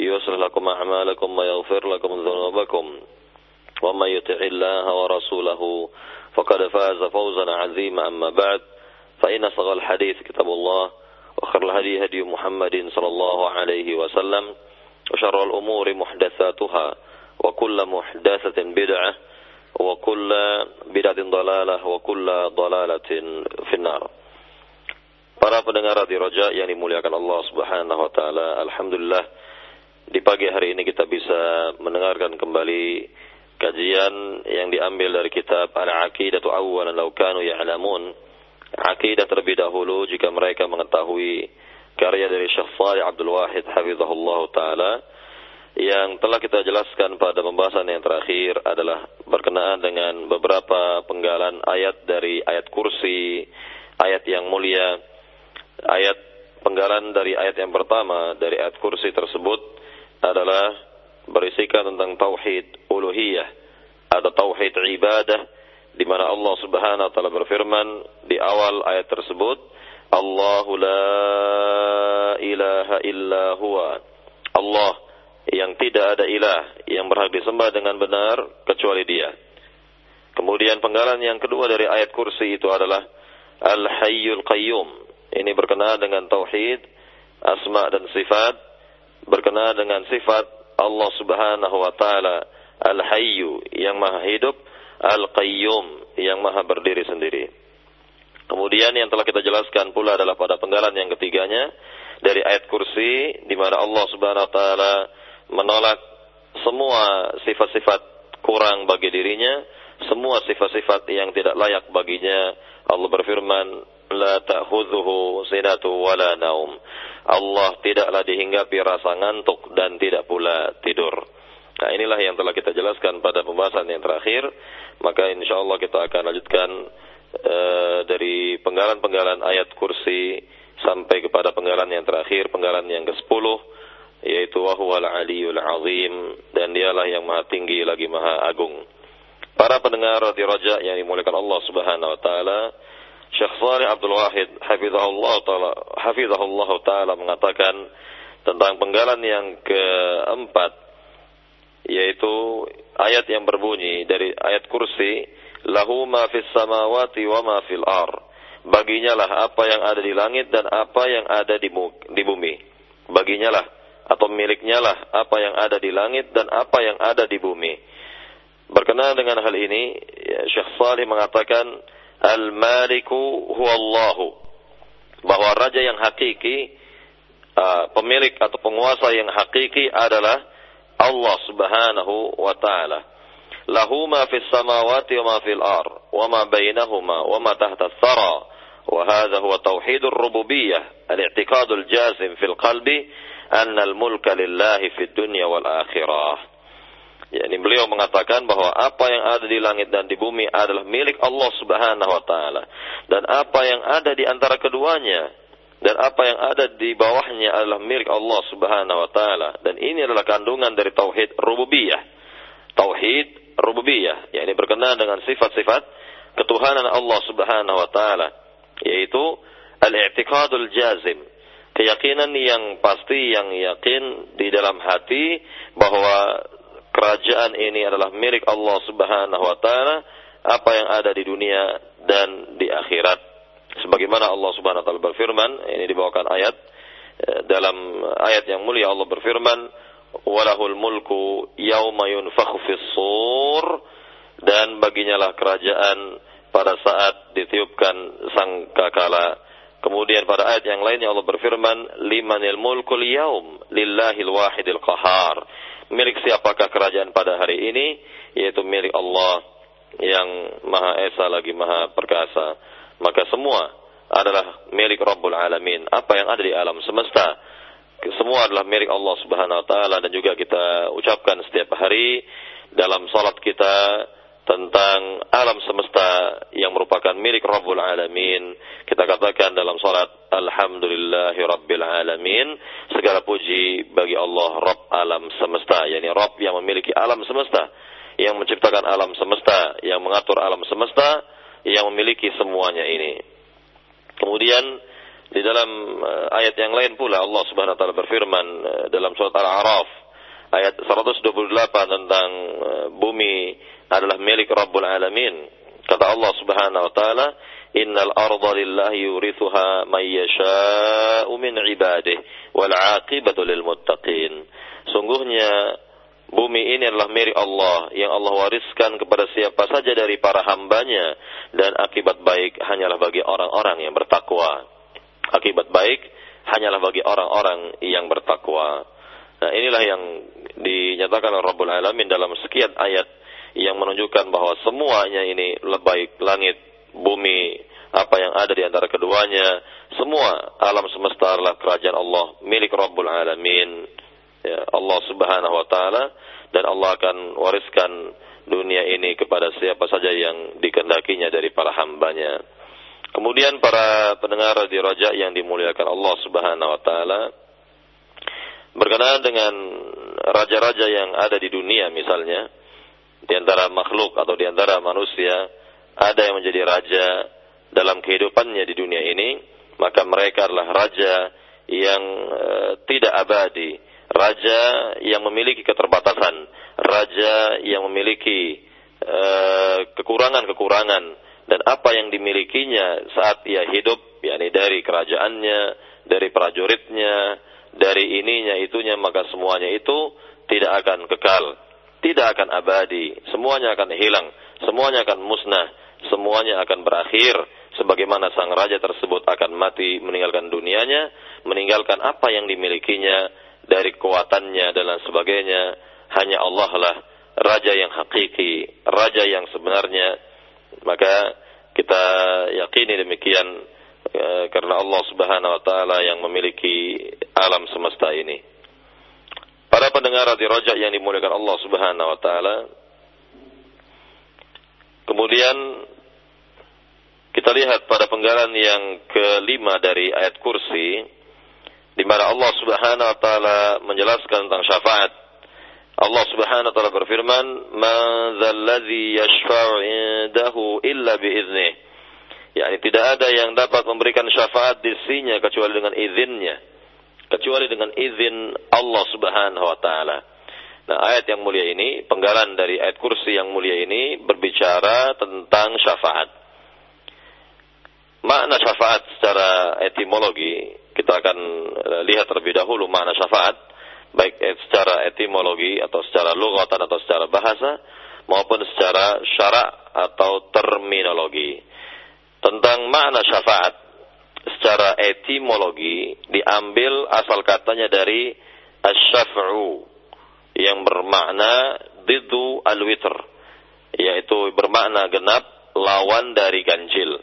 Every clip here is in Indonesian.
يصلح لكم أعمالكم ويغفر لكم ذنوبكم. ومن يطع الله ورسوله فقد فاز فوزا عظيما. أما بعد فإن صغى الحديث كتاب الله وخير الهدي هدي محمد صلى الله عليه وسلم وشر الأمور محدثاتها وكل محدثة بدعة وكل بدعة ضلالة وكل ضلالة في النار. Para pendengar di Roja yang dimuliakan Allah Subhanahu wa taala, alhamdulillah di pagi hari ini kita bisa mendengarkan kembali kajian yang diambil dari kitab Al-Aqidatu Awwalan Law Kanu Ya'lamun. Aqidah terlebih dahulu jika mereka mengetahui karya dari Syekh Shalih Abdul Wahid hafizahullah taala yang telah kita jelaskan pada pembahasan yang terakhir adalah berkenaan dengan beberapa penggalan ayat dari ayat kursi, ayat yang mulia, ayat penggalan dari ayat yang pertama dari ayat kursi tersebut adalah berisikan tentang tauhid uluhiyah atau tauhid ibadah di mana Allah Subhanahu wa taala berfirman di awal ayat tersebut Allahu la ilaha illa huwa Allah yang tidak ada ilah yang berhak disembah dengan benar kecuali Dia. Kemudian penggalan yang kedua dari ayat kursi itu adalah Al-Hayyul Qayyum. Ini berkenaan dengan tauhid, asma dan sifat berkenaan dengan sifat Allah Subhanahu wa taala Al-Hayyu yang Maha Hidup, Al-Qayyum yang Maha berdiri sendiri. Kemudian yang telah kita jelaskan pula adalah pada penggalan yang ketiganya dari ayat kursi di mana Allah Subhanahu wa taala menolak semua sifat-sifat kurang bagi dirinya, semua sifat-sifat yang tidak layak baginya. Allah berfirman, "La ta'khudhuhu sinatu wala naum." Allah tidaklah dihinggapi rasa ngantuk dan tidak pula tidur. Nah inilah yang telah kita jelaskan pada pembahasan yang terakhir. Maka insya Allah kita akan lanjutkan uh, dari penggalan-penggalan ayat kursi sampai kepada penggalan yang terakhir, penggalan yang ke-10 yaitu wahwal aliyul azim dan dialah yang maha tinggi lagi maha agung. Para pendengar di Raja yang dimuliakan Allah Subhanahu wa taala, Syekh Salih Abdul Wahid hafizahullah taala hafizahullah taala mengatakan tentang penggalan yang keempat yaitu ayat yang berbunyi dari ayat kursi lahu ma fis samawati wa ma fil ar. Baginya lah apa yang ada di langit dan apa yang ada di, di bumi. Baginya lah atau miliknya lah apa yang ada di langit dan apa yang ada di bumi. Berkenaan dengan hal ini Syekh Salih mengatakan Al-Maliku huwallahu. Bahwa raja yang hakiki, uh, pemilik atau penguasa yang hakiki adalah Allah Subhanahu wa taala. Lahu ma fis samawati wa ma fil ar wa ma bainahuma wa ma tahta thara wa hadha huwa tauhidur rububiyyah al-i'tiqadul jazim fil qalbi anna al-mulka lillahi fid dunya yakni beliau mengatakan bahwa apa yang ada di langit dan di bumi adalah milik Allah Subhanahu wa taala. Dan apa yang ada di antara keduanya dan apa yang ada di bawahnya adalah milik Allah Subhanahu wa taala. Dan ini adalah kandungan dari tauhid rububiyah. Tauhid rububiyah. Yakni berkenaan dengan sifat-sifat ketuhanan Allah Subhanahu wa taala. Yaitu al-i'tiqadul jazim. Keyakinan yang pasti yang yakin di dalam hati bahwa kerajaan ini adalah milik Allah Subhanahu wa taala, apa yang ada di dunia dan di akhirat. Sebagaimana Allah Subhanahu wa taala berfirman, ini dibawakan ayat eh, dalam ayat yang mulia Allah berfirman, "Walahul mulku yauma yunfakhu fis sur" dan bagi baginya lah kerajaan pada saat ditiupkan sang kakala. Kemudian pada ayat yang lainnya Allah berfirman, "Limanil mulkul yaum lillahil wahidil qahar." Milik siapakah kerajaan pada hari ini? Yaitu milik Allah yang Maha Esa lagi Maha Perkasa. Maka semua adalah milik Rabbul Alamin. Apa yang ada di alam semesta semua adalah milik Allah Subhanahu wa taala dan juga kita ucapkan setiap hari dalam salat kita tentang alam semesta yang merupakan milik Rabbul Alamin. Kita katakan dalam salat Alhamdulillahi Rabbil Alamin. Segala puji bagi Allah Rabb alam semesta. yakni Rabb yang memiliki alam semesta. Yang menciptakan alam semesta. Yang mengatur alam semesta. Yang memiliki semuanya ini. Kemudian di dalam uh, ayat yang lain pula Allah Subhanahu wa taala berfirman uh, dalam surat Al-A'raf ayat 128 tentang uh, bumi adalah milik Rabbul Alamin. Kata Allah Subhanahu wa taala, "Innal arda lillahi yurithuha may yasha'u min ibadihi wal 'aqibatu lil muttaqin." Sungguhnya bumi ini adalah milik Allah yang Allah wariskan kepada siapa saja dari para hambanya dan akibat baik hanyalah bagi orang-orang yang bertakwa akibat baik hanyalah bagi orang-orang yang bertakwa. Nah, inilah yang dinyatakan oleh Rabbul Alamin dalam sekian ayat yang menunjukkan bahwa semuanya ini baik langit, bumi, apa yang ada di antara keduanya, semua alam semesta adalah kerajaan Allah, milik Rabbul Alamin. Ya, Allah Subhanahu wa taala dan Allah akan wariskan dunia ini kepada siapa saja yang dikendakinya dari para hambanya. Kemudian para pendengar di Raja yang dimuliakan Allah Subhanahu wa taala berkenaan dengan raja-raja yang ada di dunia misalnya di antara makhluk atau di antara manusia ada yang menjadi raja dalam kehidupannya di dunia ini maka mereka adalah raja yang e, tidak abadi. Raja yang memiliki keterbatasan. Raja yang memiliki eh, kekurangan-kekurangan. Dan apa yang dimilikinya saat ia hidup yakni dari kerajaannya, dari prajuritnya, dari ininya itunya maka semuanya itu tidak akan kekal, tidak akan abadi, semuanya akan hilang, semuanya akan musnah, semuanya akan berakhir. Sebagaimana sang raja tersebut akan mati meninggalkan dunianya, meninggalkan apa yang dimilikinya dari kekuatannya dan lain sebagainya, hanya Allah lah raja yang hakiki, raja yang sebenarnya. Maka kita yakini demikian e, karena Allah Subhanahu wa taala yang memiliki alam semesta ini. Para pendengar di rojak yang dimuliakan Allah Subhanahu wa taala. Kemudian kita lihat pada penggalan yang kelima dari ayat kursi di mana Allah Subhanahu wa taala menjelaskan tentang syafaat Allah Subhanahu wa taala berfirman, "Man dzalladzi yashfa'u 'indahu illa biiznih." Yani tidak ada yang dapat memberikan syafaat di sisinya kecuali dengan izinnya. Kecuali dengan izin Allah Subhanahu wa taala. Nah, ayat yang mulia ini, penggalan dari ayat kursi yang mulia ini berbicara tentang syafaat. Makna syafaat secara etimologi, kita akan eh, lihat terlebih dahulu makna syafaat baik secara etimologi atau secara lugatan atau secara bahasa maupun secara syara atau terminologi. Tentang makna syafaat secara etimologi diambil asal katanya dari asyaf'u yang bermakna didu al-witr yaitu bermakna genap lawan dari ganjil.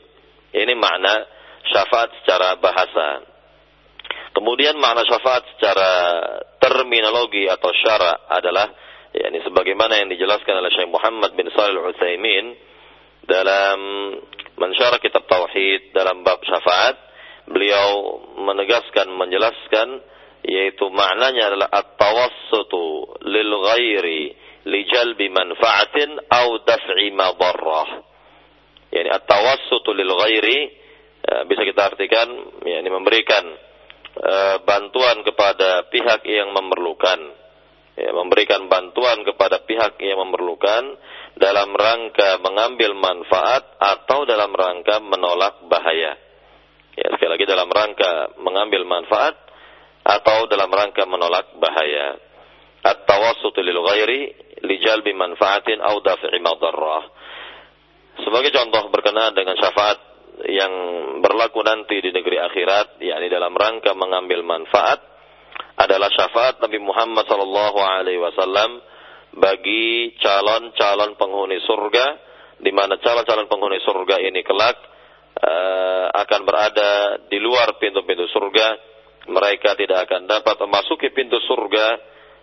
Ini makna syafaat secara bahasa. Kemudian makna syafaat secara terminologi atau syara adalah yakni sebagaimana yang dijelaskan oleh Syekh Muhammad bin Shalih Al-Utsaimin dalam mensyarah kitab tauhid dalam bab syafaat beliau menegaskan menjelaskan yaitu maknanya adalah at-tawassutu lil ghairi li jalbi manfaatin au daf'i madarrah yani at-tawassutu lil ghairi eh, bisa kita artikan yakni memberikan e, bantuan kepada pihak yang memerlukan, ya, memberikan bantuan kepada pihak yang memerlukan dalam rangka mengambil manfaat atau dalam rangka menolak bahaya. Ya, sekali lagi dalam rangka mengambil manfaat atau dalam rangka menolak bahaya. At-tawassut lil ghairi li jalbi manfaatin aw daf'i madarrah. Sebagai contoh berkenaan dengan syafaat yang berlaku nanti di negeri akhirat, yakni dalam rangka mengambil manfaat, adalah syafaat Nabi Muhammad sallallahu alaihi wasallam bagi calon-calon penghuni surga di mana calon-calon penghuni surga ini kelak uh, akan berada di luar pintu-pintu surga mereka tidak akan dapat memasuki pintu surga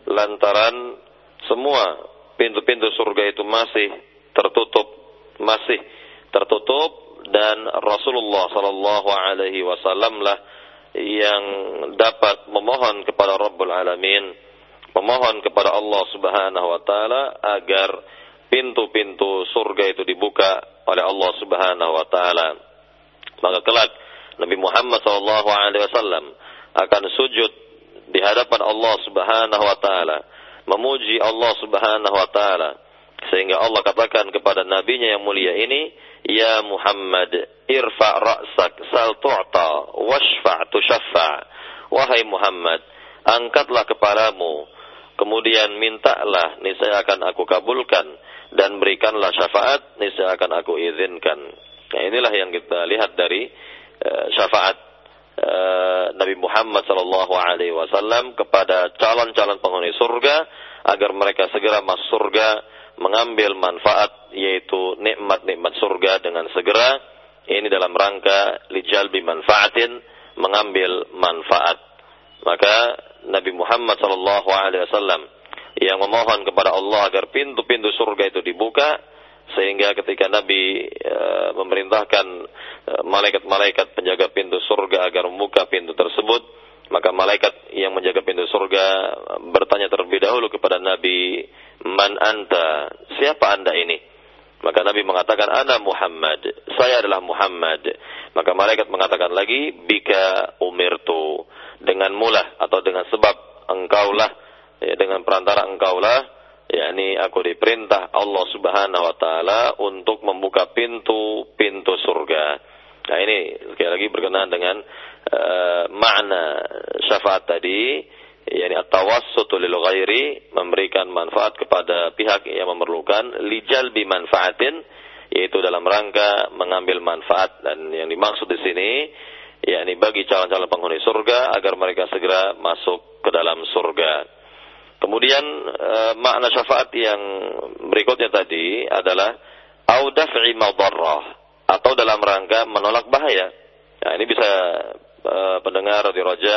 lantaran semua pintu-pintu surga itu masih tertutup masih tertutup dan Rasulullah sallallahu alaihi wasallam lah yang dapat memohon kepada Rabbul Alamin, memohon kepada Allah Subhanahu wa taala agar pintu-pintu surga itu dibuka oleh Allah Subhanahu wa taala. Maka kelak Nabi Muhammad sallallahu alaihi wasallam akan sujud di hadapan Allah Subhanahu wa taala, memuji Allah Subhanahu wa taala sehingga Allah katakan kepada nabinya yang mulia ini, "Ya Muhammad, irfa ra'sak sal tu'ta washfa' tushaffa." Wahai Muhammad, angkatlah kepalamu, kemudian mintalah, niscaya akan aku kabulkan dan berikanlah syafaat, niscaya akan aku izinkan. Nah, inilah yang kita lihat dari uh, syafaat uh, Nabi Muhammad sallallahu alaihi wasallam kepada calon-calon penghuni surga agar mereka segera masuk surga mengambil manfaat yaitu nikmat-nikmat surga dengan segera. Ini dalam rangka lijalbi manfaatin mengambil manfaat. Maka Nabi Muhammad sallallahu alaihi wasallam yang memohon kepada Allah agar pintu-pintu surga itu dibuka sehingga ketika Nabi e, memerintahkan e, malaikat-malaikat penjaga pintu surga agar membuka pintu tersebut maka malaikat yang menjaga pintu surga bertanya terlebih dahulu kepada Nabi, "Man anta? Siapa Anda ini?" Maka Nabi mengatakan, "Ana Muhammad. Saya adalah Muhammad." Maka malaikat mengatakan lagi, "Bika umirtu." Dengan mulah atau dengan sebab engkaulah ya, dengan perantara engkaulah yakni aku diperintah Allah Subhanahu wa taala untuk membuka pintu-pintu surga. Nah ini sekali lagi berkenaan dengan uh, makna syafaat tadi, yakni at-tawassutu lil ghairi, memberikan manfaat kepada pihak yang memerlukan, lijal manfaatin, yaitu dalam rangka mengambil manfaat dan yang dimaksud di sini yakni bagi calon-calon penghuni surga agar mereka segera masuk ke dalam surga. Kemudian uh, makna syafaat yang berikutnya tadi adalah madarrah atau dalam rangka menolak bahaya. Nah, ini bisa uh, pendengar di Roja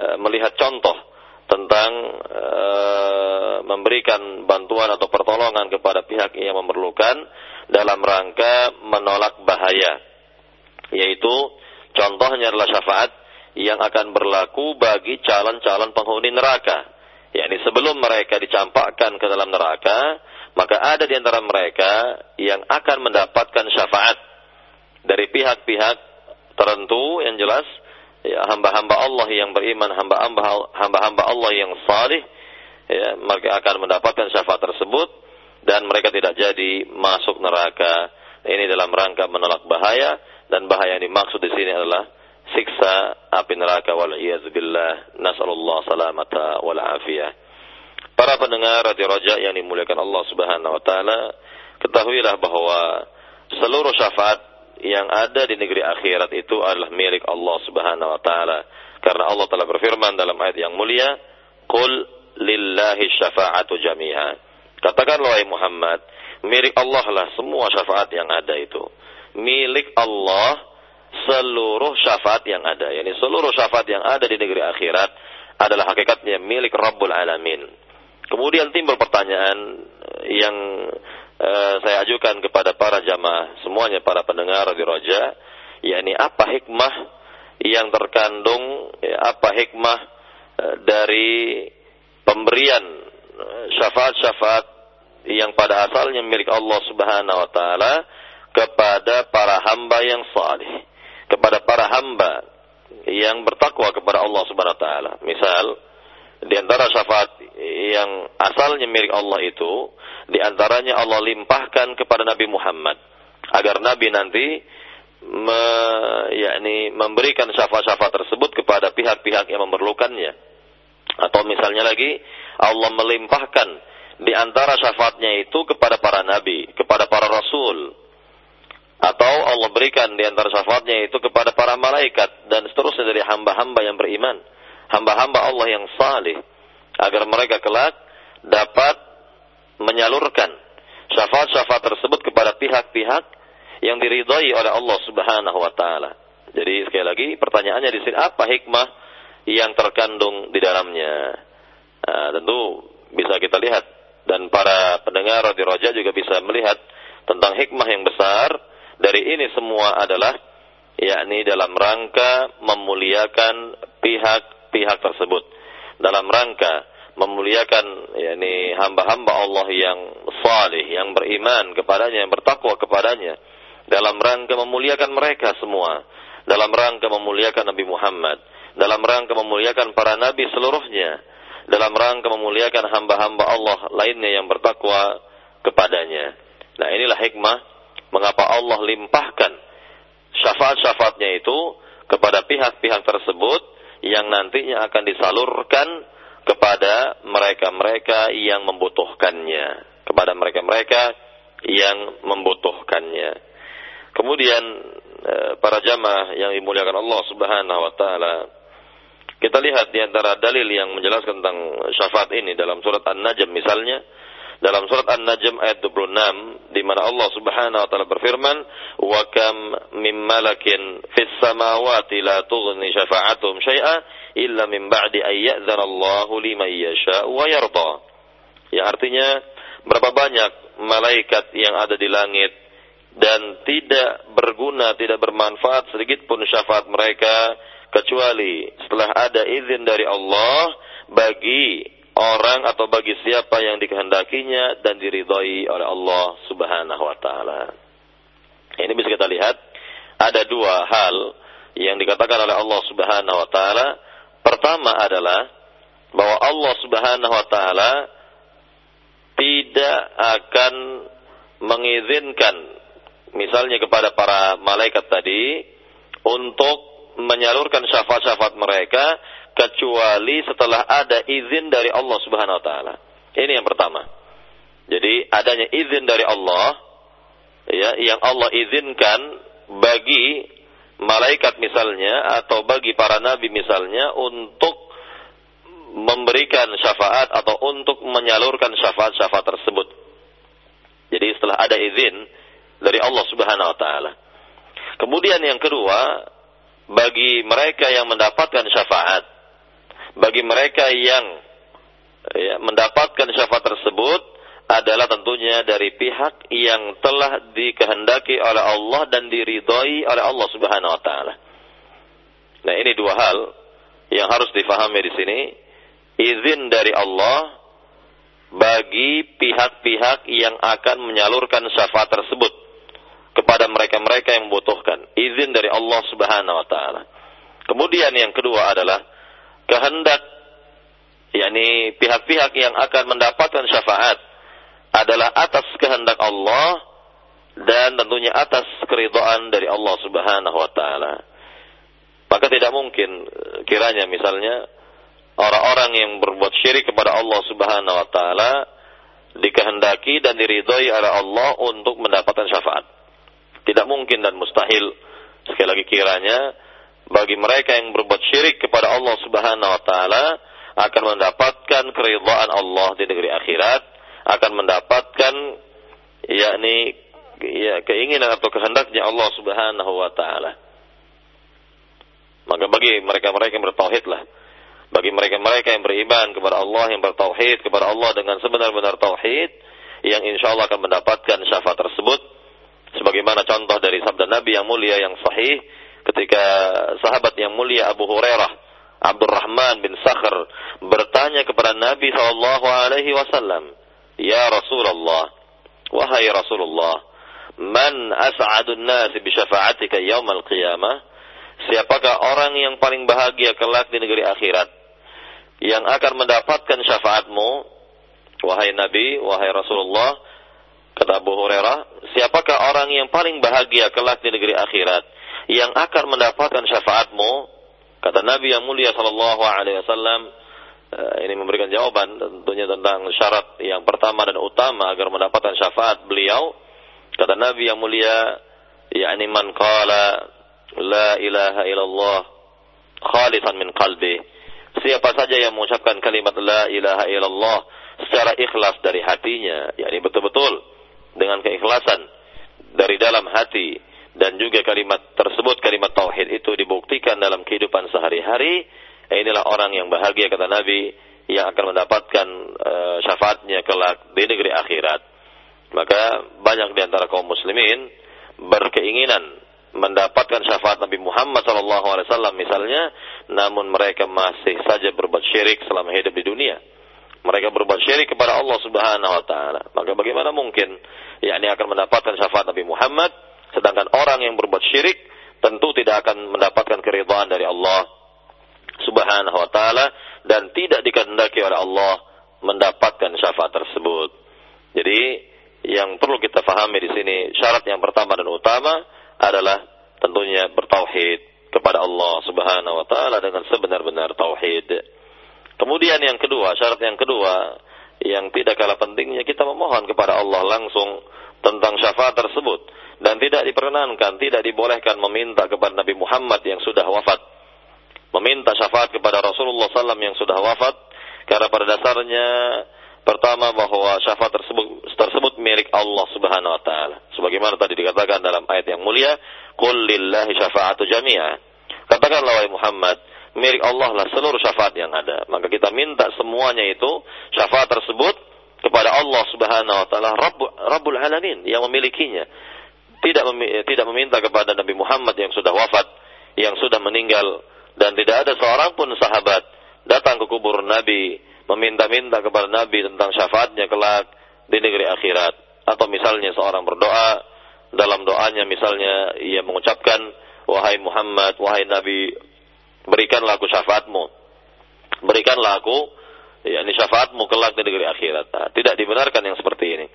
uh, melihat contoh tentang uh, memberikan bantuan atau pertolongan kepada pihak yang memerlukan dalam rangka menolak bahaya. Yaitu contohnya adalah syafaat yang akan berlaku bagi calon-calon penghuni neraka. Yakni sebelum mereka dicampakkan ke dalam neraka, maka ada di antara mereka yang akan mendapatkan syafaat dari pihak-pihak tertentu yang jelas ya, hamba-hamba Allah yang beriman, hamba-hamba Allah yang salih, ya, mereka akan mendapatkan syafaat tersebut dan mereka tidak jadi masuk neraka. Ini dalam rangka menolak bahaya dan bahaya yang dimaksud di sini adalah siksa api neraka wal billah. Nasallallahu salamata wal afiyah. Para pendengar radio Raja yang dimuliakan Allah Subhanahu wa taala, ketahuilah bahwa seluruh syafaat yang ada di negeri akhirat itu adalah milik Allah Subhanahu wa taala. Karena Allah telah berfirman dalam ayat yang mulia, "Qul lillahi syafa'atu jami'a." Katakanlah wahai Muhammad, milik Allah lah semua syafaat yang ada itu. Milik Allah seluruh syafaat yang ada. Yani seluruh syafaat yang ada di negeri akhirat adalah hakikatnya milik Rabbul Alamin. Kemudian timbul pertanyaan yang Eh, saya ajukan kepada para jamaah semuanya para pendengar di Roja, yakni apa hikmah yang terkandung, ya, apa hikmah uh, dari pemberian eh, syafaat-syafaat yang pada asalnya milik Allah Subhanahu wa taala kepada para hamba yang salih, kepada para hamba yang bertakwa kepada Allah Subhanahu wa taala. Misal, di antara syafaat yang asalnya milik Allah itu, di antaranya Allah limpahkan kepada Nabi Muhammad agar Nabi nanti me, yakni memberikan syafaat-syafaat tersebut kepada pihak-pihak yang memerlukannya. Atau misalnya lagi Allah melimpahkan di antara syafaatnya itu kepada para nabi, kepada para rasul. Atau Allah berikan di antara syafaatnya itu kepada para malaikat dan seterusnya dari hamba-hamba yang beriman, hamba-hamba Allah yang saleh agar mereka kelak dapat menyalurkan syafaat-syafaat tersebut kepada pihak-pihak yang diridhai oleh Allah Subhanahu wa taala. Jadi sekali lagi pertanyaannya di sini apa hikmah yang terkandung di dalamnya? Nah, tentu bisa kita lihat dan para pendengar di Roja juga bisa melihat tentang hikmah yang besar dari ini semua adalah yakni dalam rangka memuliakan pihak-pihak tersebut. Dalam rangka memuliakan yakni hamba-hamba Allah yang salih yang beriman kepadanya yang bertakwa kepadanya. Dalam rangka memuliakan mereka semua, dalam rangka memuliakan Nabi Muhammad, dalam rangka memuliakan para nabi seluruhnya, dalam rangka memuliakan hamba-hamba Allah lainnya yang bertakwa kepadanya. Nah, inilah hikmah mengapa Allah limpahkan syafaat-syafaatnya itu kepada pihak-pihak tersebut yang nantinya akan disalurkan kepada mereka-mereka yang membutuhkannya, kepada mereka-mereka yang membutuhkannya. Kemudian eh, para jamaah yang dimuliakan Allah Subhanahu wa taala kita lihat di antara dalil yang menjelaskan tentang syafaat ini dalam surat An-Najm misalnya dalam surat An-Najm ayat 26 di mana Allah Subhanahu wa taala berfirman wa kam mim malakin fis samawati la tughni syafa'atuhum syai'a illa min ba'di ay ya'dzana Allah liman yasha wa yarda. Ya artinya berapa banyak malaikat yang ada di langit dan tidak berguna, tidak bermanfaat sedikit pun syafaat mereka kecuali setelah ada izin dari Allah bagi orang atau bagi siapa yang dikehendakinya dan diridhoi oleh Allah Subhanahu wa taala. Ini bisa kita lihat ada dua hal yang dikatakan oleh Allah Subhanahu wa taala. Pertama adalah bahwa Allah Subhanahu wa taala tidak akan mengizinkan misalnya kepada para malaikat tadi untuk menyalurkan syafaat-syafaat mereka kecuali setelah ada izin dari Allah Subhanahu wa taala. Ini yang pertama. Jadi adanya izin dari Allah ya yang Allah izinkan bagi malaikat misalnya atau bagi para nabi misalnya untuk memberikan syafaat atau untuk menyalurkan syafaat-syafaat tersebut. Jadi setelah ada izin dari Allah Subhanahu wa taala. Kemudian yang kedua, bagi mereka yang mendapatkan syafaat, bagi mereka yang ya, mendapatkan syafaat tersebut adalah tentunya dari pihak yang telah dikehendaki oleh Allah dan diridhoi oleh Allah Subhanahu wa taala. Nah, ini dua hal yang harus difahami di sini. Izin dari Allah bagi pihak-pihak yang akan menyalurkan syafaat tersebut kepada mereka-mereka yang membutuhkan. Izin dari Allah Subhanahu wa taala. Kemudian yang kedua adalah kehendak yakni pihak-pihak yang akan mendapatkan syafaat adalah atas kehendak Allah dan tentunya atas keridhaan dari Allah Subhanahu wa taala. Maka tidak mungkin kiranya misalnya orang-orang yang berbuat syirik kepada Allah Subhanahu wa taala dikehendaki dan diridhoi oleh Allah untuk mendapatkan syafaat. Tidak mungkin dan mustahil sekali lagi kiranya bagi mereka yang berbuat syirik kepada Allah Subhanahu wa taala akan mendapatkan keridhaan Allah di negeri akhirat, akan mendapatkan yakni ya keinginan atau kehendaknya Allah Subhanahu wa taala. Maka bagi mereka-mereka yang bertauhidlah, bagi mereka-mereka yang beriman kepada Allah, yang bertauhid kepada Allah dengan sebenar-benar tauhid, yang insya Allah akan mendapatkan syafaat tersebut, sebagaimana contoh dari sabda Nabi yang mulia yang sahih ketika sahabat yang mulia Abu Hurairah Abdurrahman bin Sakhr bertanya kepada Nabi sallallahu alaihi wasallam, "Ya Rasulullah, wahai Rasulullah, man as'adun nas bi syafa'atika yaumil qiyamah?" Siapakah orang yang paling bahagia kelak di negeri akhirat yang akan mendapatkan syafaatmu wahai Nabi, wahai Rasulullah? Kata Abu Hurairah, siapakah orang yang paling bahagia kelak di negeri akhirat yang akan mendapatkan syafaatmu? Kata Nabi yang mulia sallallahu alaihi wasallam, eh, ini memberikan jawaban tentunya tentang syarat yang pertama dan utama agar mendapatkan syafaat beliau. Kata Nabi yang mulia, yakni man qala la ilaha illallah khalisan min qalbi. Siapa saja yang mengucapkan kalimat la ilaha illallah secara ikhlas dari hatinya, yakni betul-betul dengan keikhlasan dari dalam hati dan juga kalimat tersebut kalimat tauhid itu dibuktikan dalam kehidupan sehari-hari, inilah orang yang bahagia kata Nabi yang akan mendapatkan uh, syafaatnya kelak di negeri akhirat. Maka banyak di antara kaum muslimin berkeinginan mendapatkan syafaat Nabi Muhammad SAW misalnya, namun mereka masih saja berbuat syirik selama hidup di dunia. Mereka berbuat syirik kepada Allah Subhanahu wa taala. Maka bagaimana mungkin yakni akan mendapatkan syafaat Nabi Muhammad sedangkan orang yang berbuat syirik tentu tidak akan mendapatkan keridhaan dari Allah Subhanahu wa taala dan tidak dikehendaki oleh Allah mendapatkan syafaat tersebut. Jadi yang perlu kita fahami di sini syarat yang pertama dan utama adalah tentunya bertauhid kepada Allah Subhanahu wa taala dengan sebenar-benar tauhid. Kemudian yang kedua, syarat yang kedua yang tidak kalah pentingnya kita memohon kepada Allah langsung tentang syafaat tersebut dan tidak diperkenankan, tidak dibolehkan meminta kepada Nabi Muhammad yang sudah wafat. Meminta syafaat kepada Rasulullah SAW yang sudah wafat karena pada dasarnya Pertama bahwa syafaat tersebut tersebut milik Allah Subhanahu wa taala. Sebagaimana tadi dikatakan dalam ayat yang mulia, "Qul lillahi syafa'atu jami'a." Katakanlah wahai Muhammad, milik Allah lah seluruh syafaat yang ada. Maka kita minta semuanya itu syafaat tersebut kepada Allah Subhanahu wa taala Rabbul, Alamin yang memilikinya. Tidak tidak meminta kepada Nabi Muhammad yang sudah wafat, yang sudah meninggal dan tidak ada seorang pun sahabat datang ke kubur Nabi meminta-minta kepada Nabi tentang syafaatnya kelak di negeri akhirat. Atau misalnya seorang berdoa, dalam doanya misalnya ia mengucapkan, Wahai Muhammad, wahai Nabi, berikanlah aku syafaatmu. Berikanlah aku, yakni syafaatmu kelak di negeri akhirat. Nah, tidak dibenarkan yang seperti ini.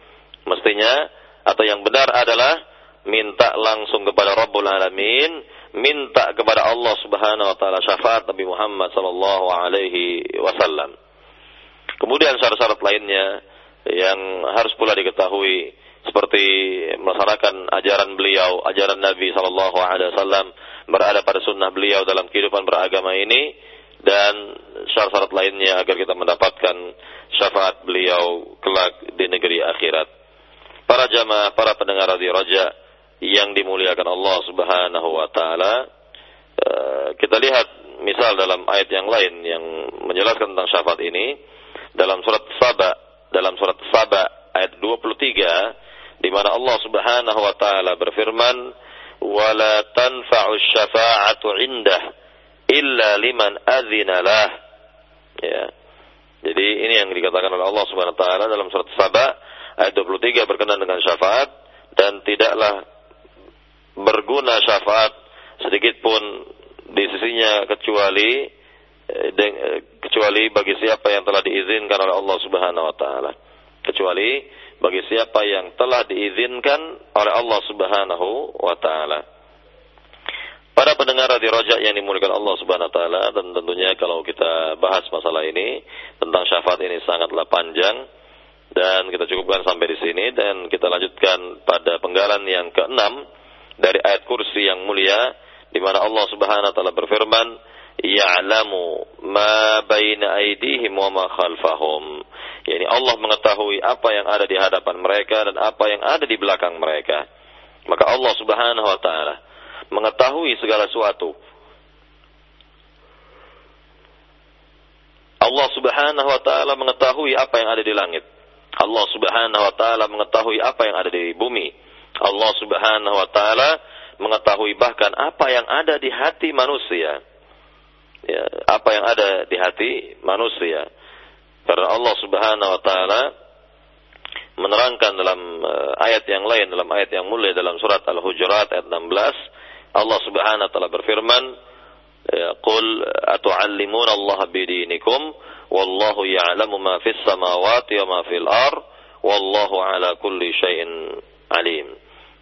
Mestinya, atau yang benar adalah, minta langsung kepada Rabbul Alamin, minta kepada Allah Subhanahu wa taala syafaat Nabi Muhammad sallallahu alaihi wasallam. Kemudian syarat-syarat lainnya yang harus pula diketahui seperti melaksanakan ajaran beliau, ajaran Nabi Shallallahu Alaihi Wasallam berada pada sunnah beliau dalam kehidupan beragama ini dan syarat-syarat lainnya agar kita mendapatkan syafaat beliau kelak di negeri akhirat. Para jamaah, para pendengar radio Raja yang dimuliakan Allah Subhanahu wa taala, eh, kita lihat misal dalam ayat yang lain yang menjelaskan tentang syafaat ini dalam surat Saba, dalam surat Saba ayat 23 di mana Allah Subhanahu wa taala berfirman, "Wala tanfa'u syafa'atu 'indah illa liman adzina lah." Ya. Jadi ini yang dikatakan oleh Allah Subhanahu wa taala dalam surat Saba ayat 23 berkenaan dengan syafaat dan tidaklah berguna syafaat sedikit pun di sisinya kecuali Eh, eh, kecuali bagi siapa yang telah diizinkan oleh Allah Subhanahu wa taala. Kecuali bagi siapa yang telah diizinkan oleh Allah Subhanahu wa taala. Para pendengar di Rojak yang dimuliakan Allah Subhanahu wa taala dan tentunya kalau kita bahas masalah ini tentang syafaat ini sangatlah panjang dan kita cukupkan sampai di sini dan kita lanjutkan pada penggalan yang keenam dari ayat kursi yang mulia di mana Allah Subhanahu wa taala berfirman ya'lamu ma baina aydihim wa ma khalfahum. Yani Allah mengetahui apa yang ada di hadapan mereka dan apa yang ada di belakang mereka. Maka Allah Subhanahu wa taala mengetahui segala sesuatu. Allah Subhanahu wa taala mengetahui apa yang ada di langit. Allah Subhanahu wa taala mengetahui apa yang ada di bumi. Allah Subhanahu wa taala mengetahui bahkan apa yang ada di hati manusia ya, apa yang ada di hati manusia. Karena Allah Subhanahu wa taala menerangkan dalam uh, ayat yang lain dalam ayat yang mulia dalam surat Al-Hujurat ayat 16 Allah Subhanahu wa taala berfirman ya, Qul atu'allimuna Allah bidinikum wallahu ya'lamu ma fis samawati wa ma fil ar wallahu ala kulli syai'in alim.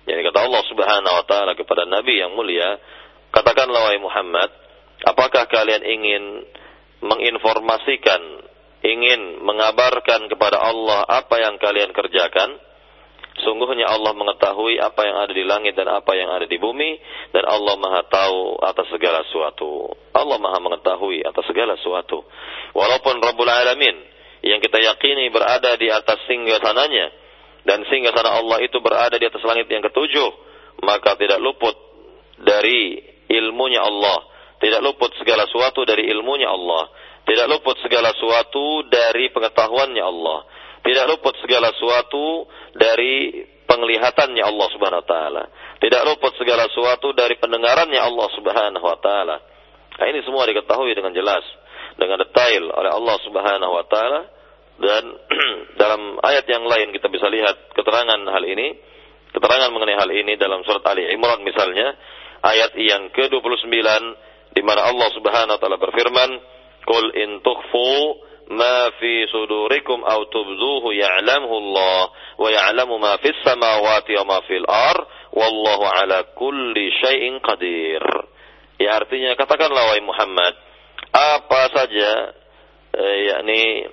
Jadi kata Allah Subhanahu wa taala kepada nabi yang mulia katakanlah wahai Muhammad Apakah kalian ingin menginformasikan, ingin mengabarkan kepada Allah apa yang kalian kerjakan? Sungguhnya Allah mengetahui apa yang ada di langit dan apa yang ada di bumi dan Allah Maha tahu atas segala sesuatu. Allah Maha mengetahui atas segala sesuatu. Walaupun Rabbul Alamin yang kita yakini berada di atas singgasananya dan singgasana Allah itu berada di atas langit yang ketujuh, maka tidak luput dari ilmunya Allah, tidak luput segala sesuatu dari ilmunya Allah, tidak luput segala sesuatu dari pengetahuannya Allah tidak luput segala sesuatu dari penglihatannya Allah Subhanahu wa taala. Tidak luput segala sesuatu dari pendengarannya Allah Subhanahu wa taala. Nah, ini semua diketahui dengan jelas, dengan detail oleh Allah Subhanahu wa taala dan dalam ayat yang lain kita bisa lihat keterangan hal ini, keterangan mengenai hal ini dalam surat Ali Imran misalnya, ayat yang ke-29 di mana Allah Subhanahu wa taala berfirman, "Qul in tukhfu ma fi sudurikum aw tubduhu ya'lamuhu Allah wa ya'lamu ma fis samawati wa ma fil ar wallahu ala kulli syai'in qadir." Ya artinya katakanlah wahai Muhammad, apa saja eh, yakni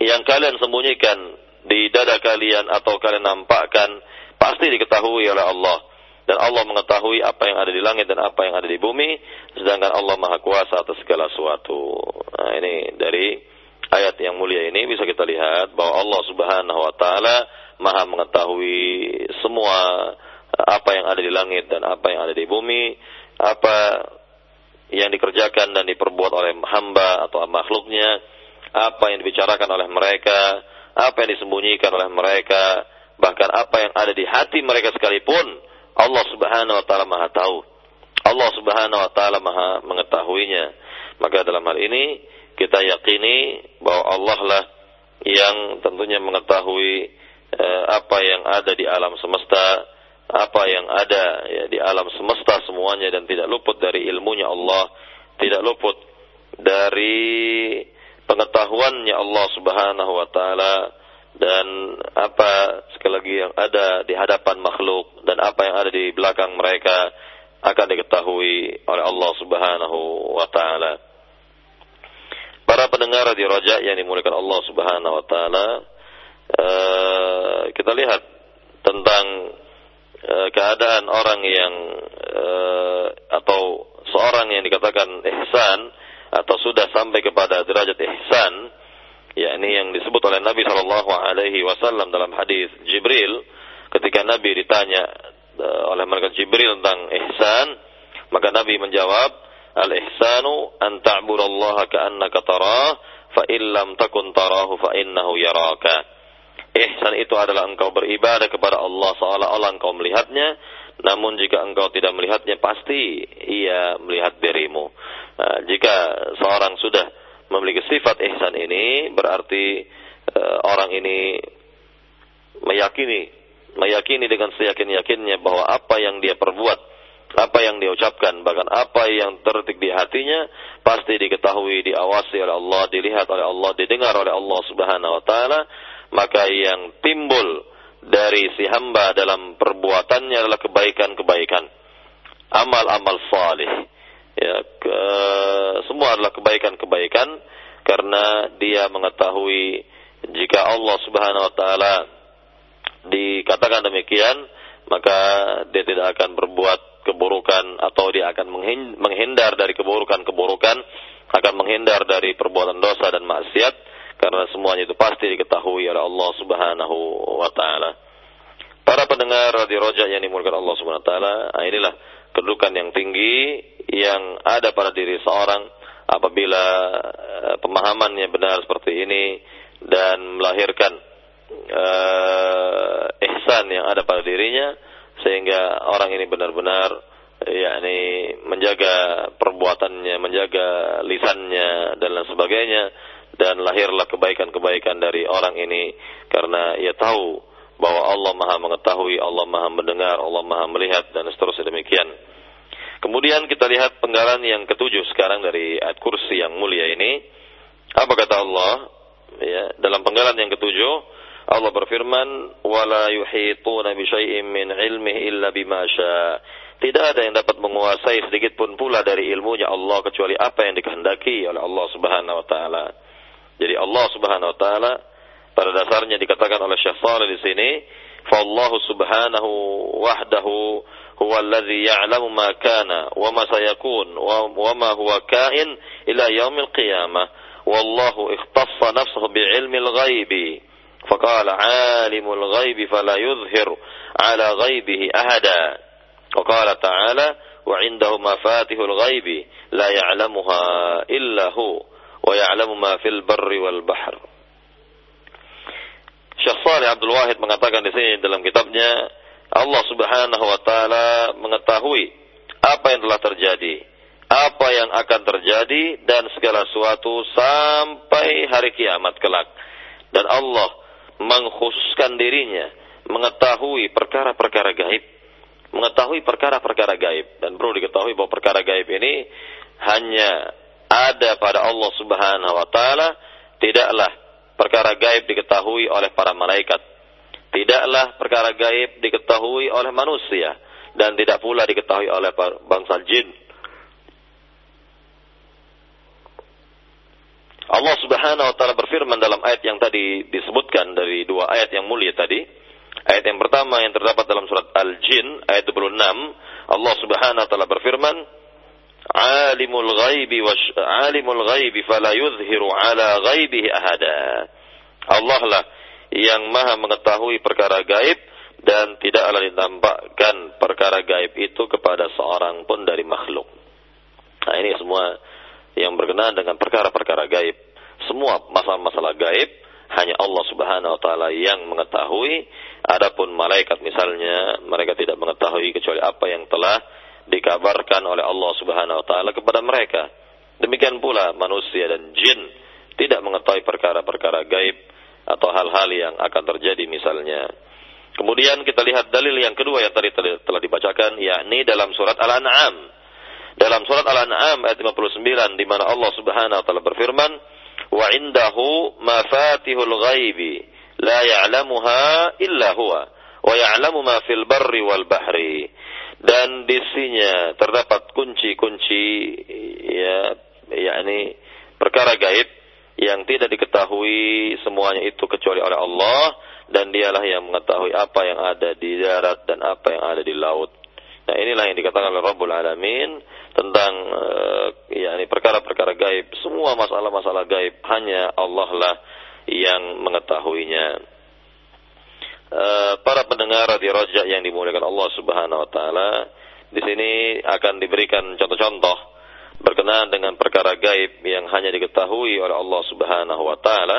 yang kalian sembunyikan di dada kalian atau kalian nampakkan pasti diketahui oleh Allah dan Allah mengetahui apa yang ada di langit dan apa yang ada di bumi sedangkan Allah Maha Kuasa atas segala sesuatu. Nah, ini dari ayat yang mulia ini bisa kita lihat bahwa Allah Subhanahu wa taala Maha mengetahui semua apa yang ada di langit dan apa yang ada di bumi, apa yang dikerjakan dan diperbuat oleh hamba atau makhluknya, apa yang dibicarakan oleh mereka, apa yang disembunyikan oleh mereka, bahkan apa yang ada di hati mereka sekalipun Allah Subhanahu wa taala Maha tahu. Allah Subhanahu wa taala Maha mengetahuinya. Maka dalam hal ini kita yakini bahwa Allah lah yang tentunya mengetahui eh, apa yang ada di alam semesta, apa yang ada ya, di alam semesta semuanya dan tidak luput dari ilmunya Allah, tidak luput dari pengetahuannya Allah Subhanahu wa taala dan apa sekali lagi yang ada di hadapan makhluk dan apa yang ada di belakang mereka akan diketahui oleh Allah Subhanahu wa taala. Para pendengar di Raja yang dimuliakan Allah Subhanahu wa taala, uh, kita lihat tentang uh, keadaan orang yang uh, atau seorang yang dikatakan ihsan atau sudah sampai kepada derajat ihsan yakni yang disebut oleh Nabi Shallallahu Alaihi Wasallam dalam hadis Jibril ketika Nabi ditanya uh, oleh mereka Jibril tentang ihsan maka Nabi menjawab al ihsanu an ta'budallaha ka'annaka tarah fa illam takun tarahu fa innahu yaraka. Ihsan itu adalah engkau beribadah kepada Allah seolah-olah engkau melihatnya namun jika engkau tidak melihatnya pasti ia melihat dirimu. Nah, jika seorang sudah memiliki sifat ihsan ini berarti uh, orang ini meyakini meyakini dengan seyakin-yakinnya bahwa apa yang dia perbuat, apa yang dia ucapkan, bahkan apa yang tertik di hatinya pasti diketahui, diawasi oleh Allah, dilihat oleh Allah, didengar oleh Allah Subhanahu wa taala, maka yang timbul dari si hamba dalam perbuatannya adalah kebaikan-kebaikan. Amal-amal salih ya ke, semua adalah kebaikan-kebaikan karena dia mengetahui jika Allah Subhanahu wa taala dikatakan demikian maka dia tidak akan berbuat keburukan atau dia akan menghindar dari keburukan-keburukan akan menghindar dari perbuatan dosa dan maksiat karena semuanya itu pasti diketahui oleh Allah Subhanahu wa taala. Para pendengar Radio Roja yang dimulakan Allah Subhanahu wa taala, nah inilah kedudukan yang tinggi yang ada pada diri seorang apabila uh, pemahamannya benar seperti ini dan melahirkan uh, ihsan yang ada pada dirinya sehingga orang ini benar-benar yakni menjaga perbuatannya, menjaga lisannya dan lain sebagainya dan lahirlah kebaikan-kebaikan dari orang ini karena ia tahu bahwa Allah Maha mengetahui, Allah Maha mendengar, Allah Maha melihat dan seterusnya demikian. Kemudian kita lihat penggalan yang ketujuh sekarang dari ayat kursi yang mulia ini. Apa kata Allah? Ya, dalam penggalan yang ketujuh, Allah berfirman, "Wala yuhituna bi syai'in min ilmihi illa bima Tidak ada yang dapat menguasai sedikit pun pula dari ilmunya Allah kecuali apa yang dikehendaki oleh Allah Subhanahu wa taala. Jadi Allah Subhanahu wa taala Pada dasarnya dikatakan oleh Syekh Shalih di sini, fa Allah subhanahu wahdahu huwa alladhi ya'lamu ma kana wa ma sayakun wa ma huwa kain ila yaumil qiyamah. Wallahu ikhtassa nafsahu bi'ilmil ghaibi." فقال عالم الغيب فلا يظهر على غيبه أهدا وقال تعالى وعنده مفاتح الغيب لا يعلمها إلا هو ويعلم ما في البر والبحر Syekh Saleh Abdul Wahid mengatakan di sini dalam kitabnya Allah Subhanahu wa taala mengetahui apa yang telah terjadi, apa yang akan terjadi dan segala sesuatu sampai hari kiamat kelak. Dan Allah mengkhususkan dirinya mengetahui perkara-perkara gaib, mengetahui perkara-perkara gaib dan perlu diketahui bahwa perkara gaib ini hanya ada pada Allah Subhanahu wa taala, tidaklah perkara gaib diketahui oleh para malaikat. Tidaklah perkara gaib diketahui oleh manusia dan tidak pula diketahui oleh bangsa jin. Allah Subhanahu wa taala berfirman dalam ayat yang tadi disebutkan dari dua ayat yang mulia tadi. Ayat yang pertama yang terdapat dalam surat Al-Jin ayat 26, Allah Subhanahu wa taala berfirman, alimul ghaibi wa alimul ghaibi fala yuzhiru ala ghaibihi ahada. Allah lah yang maha mengetahui perkara gaib dan tidaklah ditampakkan perkara gaib itu kepada seorang pun dari makhluk. Nah ini semua yang berkenaan dengan perkara-perkara gaib. Semua masalah-masalah gaib hanya Allah Subhanahu wa taala yang mengetahui. Adapun malaikat misalnya mereka tidak mengetahui kecuali apa yang telah dikabarkan oleh Allah Subhanahu wa taala kepada mereka. Demikian pula manusia dan jin tidak mengetahui perkara-perkara gaib atau hal-hal yang akan terjadi misalnya. Kemudian kita lihat dalil yang kedua yang tadi telah dibacakan yakni dalam surat Al-An'am. Dalam surat Al-An'am ayat 59 di mana Allah Subhanahu wa taala berfirman, "Wa indahu mafatihul ghaibi la ya'lamuha illa huwa wa ya'lamu ma fil barri wal bahri." Dan di sisinya terdapat kunci-kunci ya yakni perkara gaib yang tidak diketahui semuanya itu kecuali oleh Allah dan dialah yang mengetahui apa yang ada di darat dan apa yang ada di laut. Nah, inilah yang dikatakan oleh Rabbul Alamin tentang uh, yakni perkara-perkara gaib, semua masalah-masalah gaib hanya Allah lah yang mengetahuinya. Eh, para pendengar di rojak yang dimuliakan Allah Subhanahu wa taala, di sini akan diberikan contoh-contoh berkenaan dengan perkara gaib yang hanya diketahui oleh Allah Subhanahu wa taala.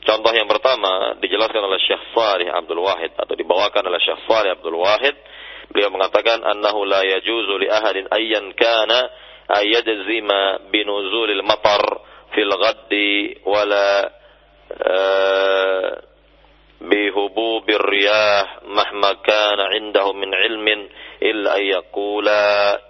Contoh yang pertama dijelaskan oleh Syekh Salih Abdul Wahid atau dibawakan oleh Syekh Salih Abdul Wahid. Beliau mengatakan annahu la yajuzu li ahadin ayyan kana ayyadzima binuzulil matar fil ghaddi wala uh, بهبوب الرياح مهما كان عنده من علم إلا أن يقول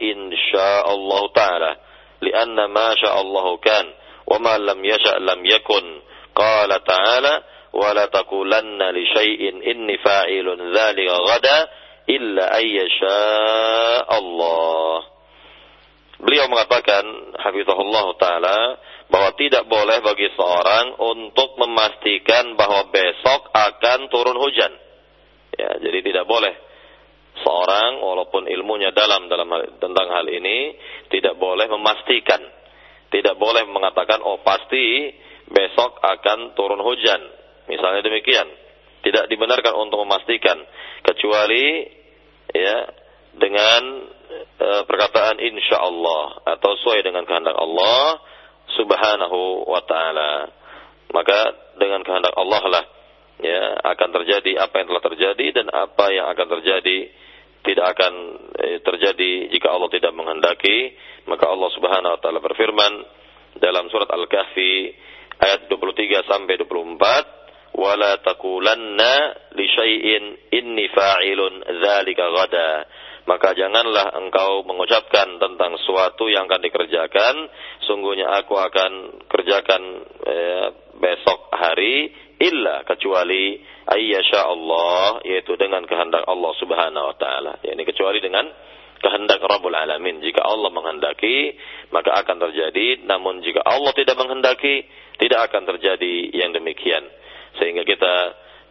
إن شاء الله تعالى. لأن ما شاء الله كان وما لم يشأ لم يكن. قال تعالى ولا تقولن لشيء إني فاعل ذلك غدا إلا أن يشاء الله. Beliau mengatakan, Hafizahullah Ta'ala, bahwa tidak boleh bagi seorang untuk memastikan bahwa besok akan turun hujan. Ya, jadi tidak boleh seorang walaupun ilmunya dalam dalam hal, tentang hal ini tidak boleh memastikan. Tidak boleh mengatakan oh pasti besok akan turun hujan. Misalnya demikian. Tidak dibenarkan untuk memastikan kecuali ya dengan e, perkataan insya Allah atau sesuai dengan kehendak Allah subhanahu wa ta'ala. Maka dengan kehendak Allah lah ya akan terjadi apa yang telah terjadi dan apa yang akan terjadi tidak akan eh, terjadi jika Allah tidak menghendaki. Maka Allah Subhanahu wa taala berfirman dalam surat Al-Kahfi ayat 23 sampai 24, "Wala taqulanna li syai'in inni fa'ilun dzalika ghada." Maka janganlah engkau mengucapkan tentang sesuatu yang akan dikerjakan. Sungguhnya aku akan kerjakan eh, besok hari illa kecuali ayyasha Allah yaitu dengan kehendak Allah Subhanahu wa taala. Yakni kecuali dengan kehendak Rabbul Alamin. Jika Allah menghendaki maka akan terjadi. Namun jika Allah tidak menghendaki tidak akan terjadi yang demikian. Sehingga kita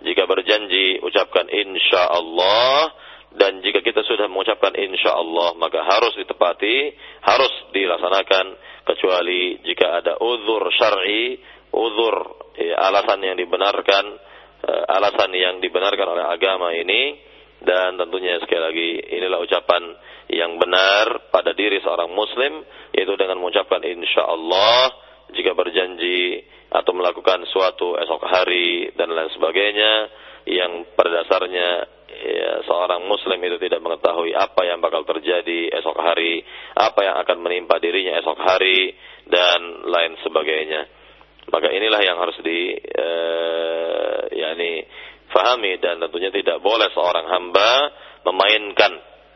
jika berjanji ucapkan insya Allah dan jika kita sudah mengucapkan insya Allah maka harus ditepati, harus dilaksanakan kecuali jika ada uzur syar'i, uzur ya, alasan yang dibenarkan, uh, alasan yang dibenarkan oleh agama ini. Dan tentunya sekali lagi inilah ucapan yang benar pada diri seorang muslim yaitu dengan mengucapkan insya Allah jika berjanji atau melakukan suatu esok hari dan lain sebagainya yang pada dasarnya ya, seorang muslim itu tidak mengetahui apa yang bakal terjadi esok hari, apa yang akan menimpa dirinya esok hari dan lain sebagainya. Maka inilah yang harus di eh, yakni fahami dan tentunya tidak boleh seorang hamba memainkan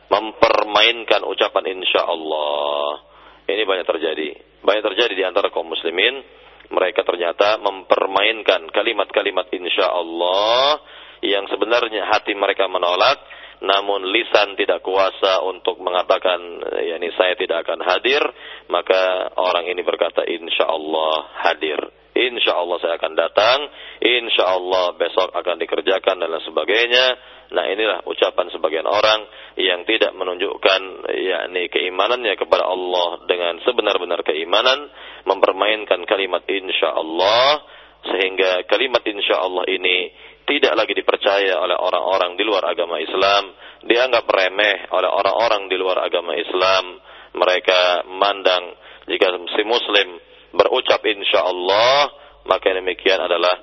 mempermainkan ucapan insya Allah. Ini banyak terjadi. Banyak terjadi di antara kaum muslimin mereka ternyata mempermainkan kalimat-kalimat insya Allah yang sebenarnya hati mereka menolak, namun lisan tidak kuasa untuk mengatakan, yakni saya tidak akan hadir, maka orang ini berkata insya Allah hadir. Insya Allah saya akan datang, insya Allah besok akan dikerjakan dan lain sebagainya. Nah inilah ucapan sebagian orang yang tidak menunjukkan yakni keimanannya kepada Allah dengan sebenar-benar keimanan, mempermainkan kalimat insya Allah sehingga kalimat insya Allah ini tidak lagi dipercaya oleh orang-orang di luar agama Islam, dianggap remeh oleh orang-orang di luar agama Islam. Mereka memandang jika si muslim berucap insya Allah, maka demikian adalah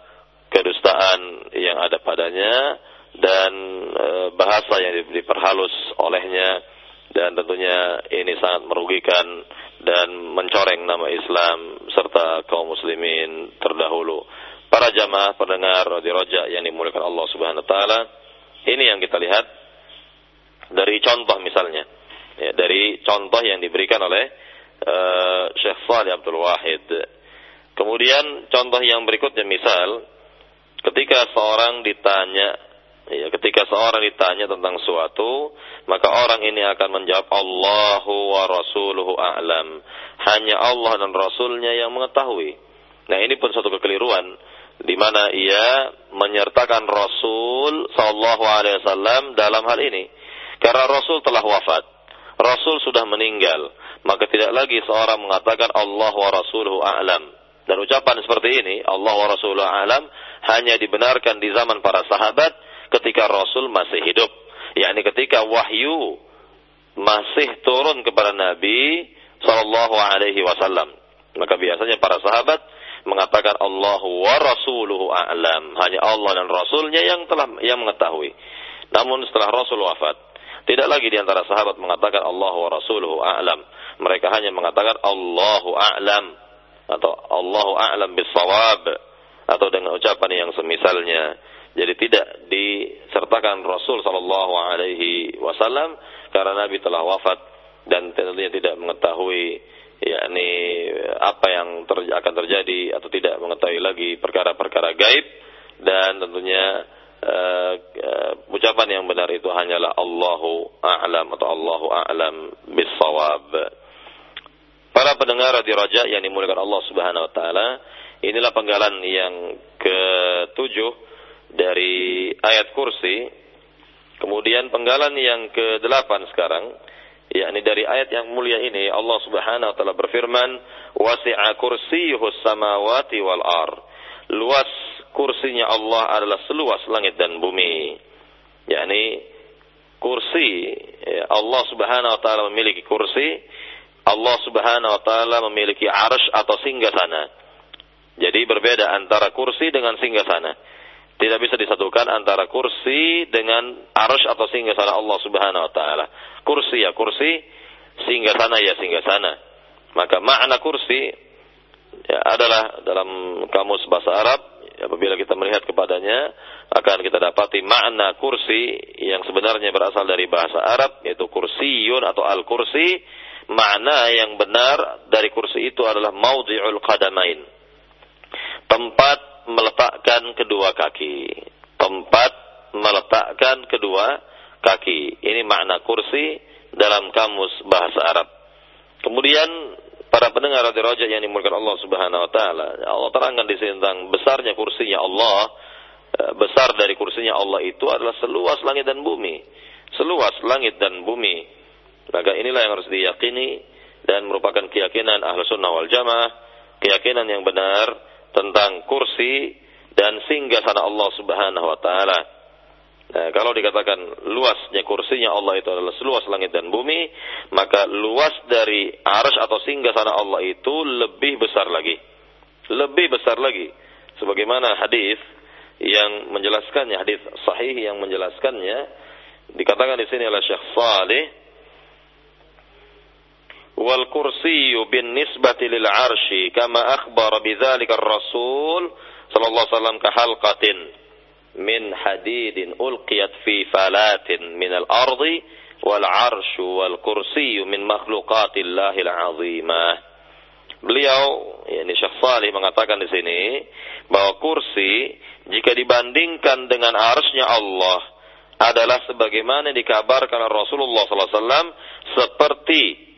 kedustaan yang ada padanya dan e, bahasa yang diperhalus olehnya dan tentunya ini sangat merugikan dan mencoreng nama Islam serta kaum muslimin terdahulu. Para jamaah pendengar di Roja yang dimuliakan Allah Subhanahu wa taala, ini yang kita lihat dari contoh misalnya. Ya, dari contoh yang diberikan oleh uh, Syekh Salih Abdul Wahid. Kemudian contoh yang berikutnya misal ketika seorang ditanya Ya, ketika seorang ditanya tentang suatu, maka orang ini akan menjawab Allahu wa rasuluhu a'lam. Hanya Allah dan Rasulnya yang mengetahui. Nah, ini pun suatu kekeliruan di mana ia menyertakan Rasul sallallahu alaihi wasallam dalam hal ini. Karena Rasul telah wafat. Rasul sudah meninggal, maka tidak lagi seorang mengatakan Allah wa rasuluhu a'lam. Dan ucapan seperti ini, Allah wa rasuluhu a'lam, hanya dibenarkan di zaman para sahabat ketika Rasul masih hidup. yakni ketika wahyu masih turun kepada Nabi Sallallahu Alaihi Wasallam. Maka biasanya para sahabat mengatakan Allahu wa Rasuluhu a'lam. Hanya Allah dan Rasulnya yang telah yang mengetahui. Namun setelah Rasul wafat, tidak lagi di antara sahabat mengatakan Allahu wa Rasuluhu a'lam. Mereka hanya mengatakan Allahu a'lam atau Allahu a'lam bisawab atau dengan ucapan yang semisalnya. Jadi tidak disertakan Rasul Shallallahu Alaihi Wasallam karena Nabi telah wafat dan tentunya tidak mengetahui yakni apa yang ter akan terjadi atau tidak mengetahui lagi perkara-perkara gaib dan tentunya uh, uh, ucapan yang benar itu hanyalah Allahu a'lam atau Allahu a'lam bisawab. Para pendengar di Raja yang dimuliakan Allah Subhanahu wa taala, inilah penggalan yang ketujuh dari ayat kursi. Kemudian penggalan yang ke-8 sekarang, yakni dari ayat yang mulia ini Allah Subhanahu wa taala berfirman, "Wasi'a kursiyyuhus samawati wal ar." Luas kursinya Allah adalah seluas langit dan bumi. Yakni kursi ya, Allah Subhanahu wa taala memiliki kursi, Allah Subhanahu wa taala memiliki arsy atau singgasana. Jadi berbeda antara kursi dengan singgasana. Tidak bisa disatukan antara kursi dengan arsh atau singgah sana Allah Subhanahu wa taala. Kursi ya kursi, singgah sana ya singgah sana. Maka makna kursi ya, adalah dalam kamus bahasa Arab apabila kita melihat kepadanya akan kita dapati makna kursi yang sebenarnya berasal dari bahasa Arab yaitu kursiyun atau al-kursi makna yang benar dari kursi itu adalah maudhi'ul qadamain tempat meletakkan kedua kaki. Tempat meletakkan kedua kaki. Ini makna kursi dalam kamus bahasa Arab. Kemudian para pendengar radio Raja yang dimulakan Allah Subhanahu wa taala, Allah terangkan di sini tentang besarnya kursinya Allah eh, besar dari kursinya Allah itu adalah seluas langit dan bumi. Seluas langit dan bumi. Maka inilah yang harus diyakini dan merupakan keyakinan ahlu sunnah wal jamaah, keyakinan yang benar tentang kursi dan singgah sana Allah subhanahu wa ta'ala. Nah, kalau dikatakan luasnya kursinya Allah itu adalah seluas langit dan bumi, maka luas dari arsh atau singgah sana Allah itu lebih besar lagi. Lebih besar lagi. Sebagaimana hadis yang menjelaskannya, hadis sahih yang menjelaskannya, dikatakan di sini oleh Syekh Saleh, lil arshi kama akhbara bidzalika ar-rasul sallallahu alaihi wasallam ka halqatin min hadidin ulqiyat fi falatin min al-ardi wal arshu wal kursiyyu min makhluqatillah al-azimah. Beliau, yakni Syekh Salih mengatakan di sini bahwa kursi jika dibandingkan dengan arsnya Allah adalah sebagaimana dikabarkan Rasulullah SAW seperti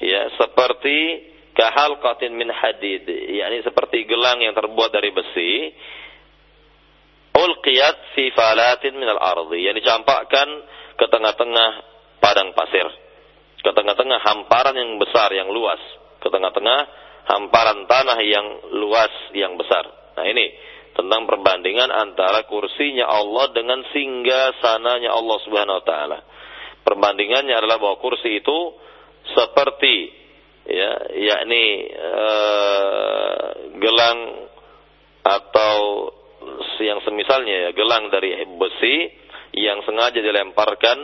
ya seperti kahalqatin min hadid. Yakni seperti gelang yang terbuat dari besi. Ulqiyat fi falatin min al-ardi yang dicampakkan ke tengah-tengah padang pasir. Ke tengah-tengah hamparan yang besar yang luas. Ke tengah-tengah hamparan tanah yang luas yang besar. Nah ini tentang perbandingan antara kursinya Allah dengan singgah sananya Allah Subhanahu wa taala. Perbandingannya adalah bahwa kursi itu seperti ya yakni uh, gelang atau yang semisalnya ya gelang dari besi yang sengaja dilemparkan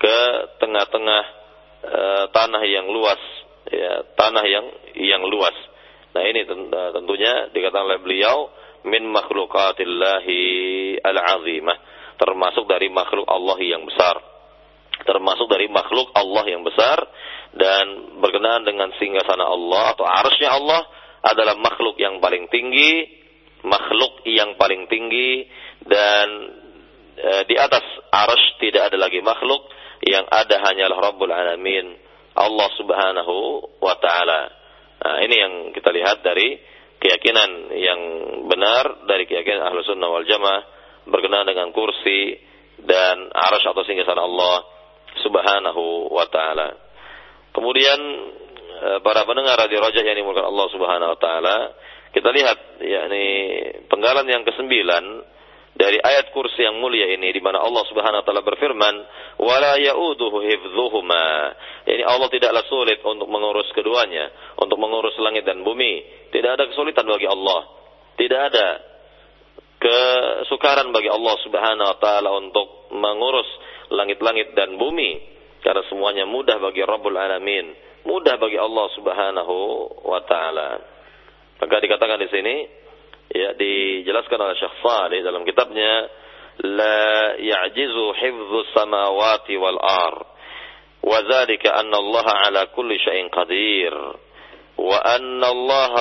ke tengah-tengah e, tanah yang luas ya tanah yang yang luas. Nah ini tentunya dikatakan oleh beliau min makhlukatillahi al-azimah. Termasuk dari makhluk Allah yang besar. Termasuk dari makhluk Allah yang besar dan berkenaan dengan singgasana Allah atau arsnya Allah adalah makhluk yang paling tinggi makhluk yang paling tinggi dan e, di atas arsh tidak ada lagi makhluk yang ada hanyalah Rabbul Alamin Allah Subhanahu wa taala. Nah, ini yang kita lihat dari keyakinan yang benar dari keyakinan Ahlu Sunnah wal Jamaah berkenaan dengan kursi dan arsh atau singgasana Allah Subhanahu wa taala. Kemudian e, para pendengar radio Raja yang dimulakan Allah Subhanahu wa taala, kita lihat yakni penggalan yang kesembilan dari ayat kursi yang mulia ini di mana Allah Subhanahu wa taala berfirman, "Wala ya'uduhu hifdhuhuma." Yani Allah tidaklah sulit untuk mengurus keduanya, untuk mengurus langit dan bumi. Tidak ada kesulitan bagi Allah. Tidak ada kesukaran bagi Allah Subhanahu wa taala untuk mengurus langit-langit dan bumi karena semuanya mudah bagi Rabbul Alamin, mudah bagi Allah Subhanahu wa taala. Maka dikatakan di sini ya dijelaskan oleh Syekh Salih dalam kitabnya la ya'jizu hifdhu samawati wal ar. Wa dzalika anna Allah ala kulli syai'in qadir. Wa anna Allah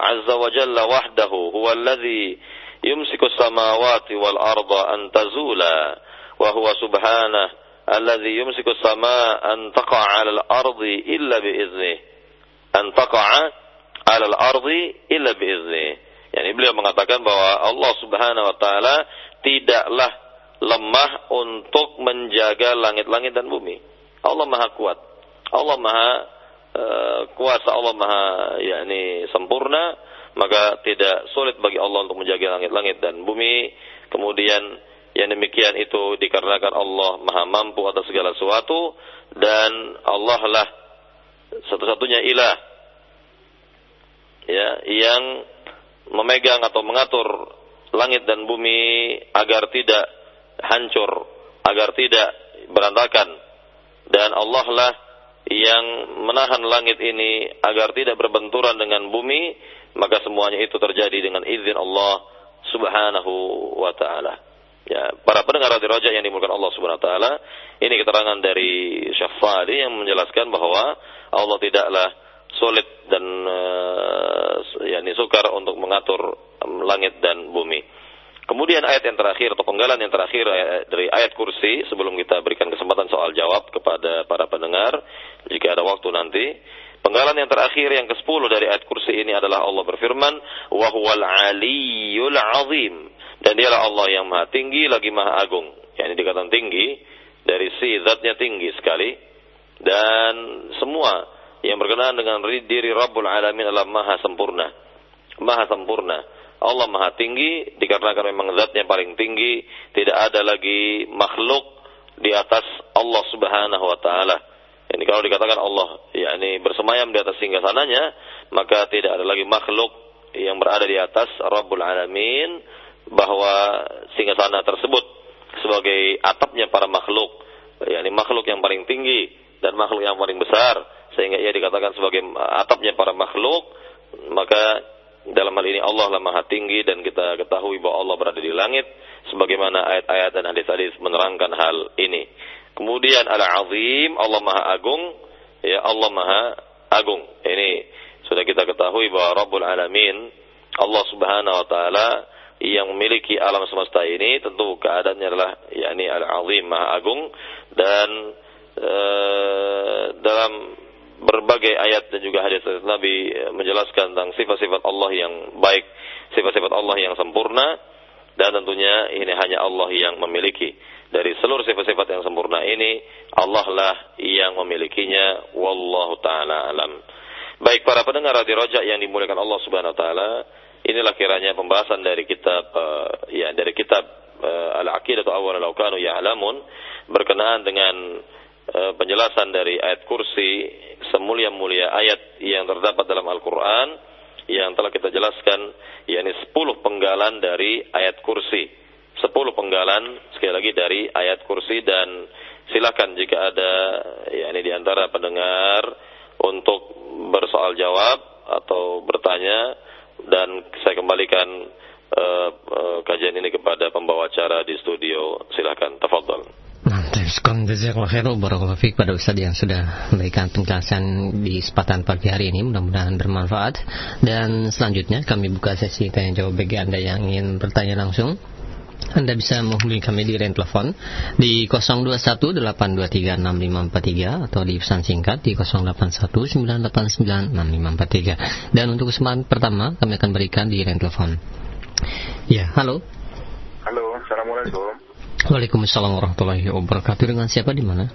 azza wa jalla wahdahu huwa alladhi yumsiku samawati wal arda an tazula. Wa huwa subhanahu alladhi yumsiku samaa an taqa'a 'ala al-ardi illa bi idznih an taqa'a alal ardi illa. Yani beliau mengatakan bahwa Allah Subhanahu wa taala tidaklah lemah untuk menjaga langit-langit dan bumi. Allah Maha kuat. Allah Maha uh, kuasa, Allah Maha yakni sempurna, maka tidak sulit bagi Allah untuk menjaga langit-langit dan bumi. Kemudian yang demikian itu dikarenakan Allah Maha mampu atas segala sesuatu dan Allah lah satu-satunya ilah ya yang memegang atau mengatur langit dan bumi agar tidak hancur, agar tidak berantakan. Dan Allah lah yang menahan langit ini agar tidak berbenturan dengan bumi, maka semuanya itu terjadi dengan izin Allah Subhanahu wa taala. Ya, para pendengar radio Raja yang dimulakan Allah Subhanahu wa taala, ini keterangan dari Syafali yang menjelaskan bahwa Allah tidaklah sulit dan uh, yakni sukar untuk mengatur langit dan bumi. Kemudian ayat yang terakhir atau penggalan yang terakhir eh, dari ayat kursi sebelum kita berikan kesempatan soal jawab kepada para pendengar jika ada waktu nanti Penggalan yang terakhir yang ke-10 dari ayat kursi ini adalah Allah berfirman, "Wa huwal aliyyul azim." Dan dialah Allah yang maha tinggi lagi maha agung. Yani dikatakan tinggi dari si zatnya tinggi sekali dan semua yang berkenaan dengan diri Rabbul Alamin adalah maha sempurna. Maha sempurna. Allah maha tinggi dikarenakan memang zatnya paling tinggi, tidak ada lagi makhluk di atas Allah Subhanahu wa taala. Ini kalau dikatakan Allah yakni bersemayam di atas singgasananya, maka tidak ada lagi makhluk yang berada di atas Rabbul Alamin bahwa singgasana tersebut sebagai atapnya para makhluk, yakni makhluk yang paling tinggi dan makhluk yang paling besar sehingga ia dikatakan sebagai atapnya para makhluk, maka dalam hal ini Allah lah maha tinggi dan kita ketahui bahwa Allah berada di langit sebagaimana ayat-ayat dan hadis-hadis menerangkan hal ini. Kemudian al-azim Allah maha agung, ya Allah maha agung. Ini sudah kita ketahui bahwa Rabbul Alamin Allah Subhanahu wa taala yang memiliki alam semesta ini tentu keadaannya adalah yakni al-azim maha agung. Dan e, dalam berbagai ayat dan juga hadis Nabi menjelaskan tentang sifat-sifat Allah yang baik, sifat-sifat Allah yang sempurna dan tentunya ini hanya Allah yang memiliki. Dari seluruh sifat-sifat yang sempurna ini Allah lah yang memilikinya wallahu taala alam. Baik para pendengar radio Rojak yang dimuliakan Allah Subhanahu wa taala, Inilah kiranya pembahasan dari kitab uh, ya dari kitab uh, Al-Aqidah Awal Laukanu Ya'lamun berkenaan dengan uh, penjelasan dari ayat kursi semulia-mulia ayat yang terdapat dalam Al-Qur'an yang telah kita jelaskan yakni 10 penggalan dari ayat kursi. 10 penggalan sekali lagi dari ayat kursi dan silakan jika ada yakni di antara pendengar untuk bersoal jawab atau bertanya dan saya kembalikan uh, uh, kajian ini kepada pembawa acara di studio. Silakan, tafadhol. Nah, Barakallahu fiik pada Ustaz yang sudah memberikan penjelasan di kesempatan pagi hari ini mudah-mudahan bermanfaat dan selanjutnya kami buka sesi tanya jawab bagi Anda yang ingin bertanya langsung anda bisa menghubungi kami di line telepon di 0218236543 atau di pesan singkat di 0819896543. Dan untuk kesempatan pertama kami akan berikan di line telepon. Ya, halo. Halo, Assalamualaikum. Waalaikumsalam warahmatullahi wabarakatuh. Dengan siapa di mana?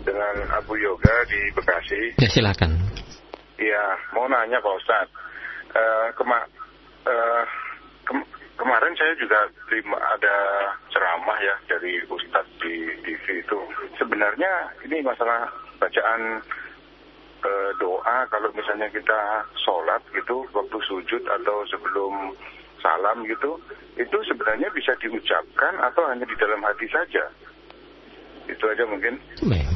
Dengan Abu Yoga di Bekasi. Ya, silakan. Iya, mau nanya Pak Ustaz. Uh, kema uh, kemarin saya juga terima ada ceramah ya dari Ustadz di TV itu. Sebenarnya ini masalah bacaan e, doa kalau misalnya kita sholat gitu waktu sujud atau sebelum salam gitu, itu sebenarnya diucapkan atau hanya di dalam hati saja. Itu aja mungkin. Baik.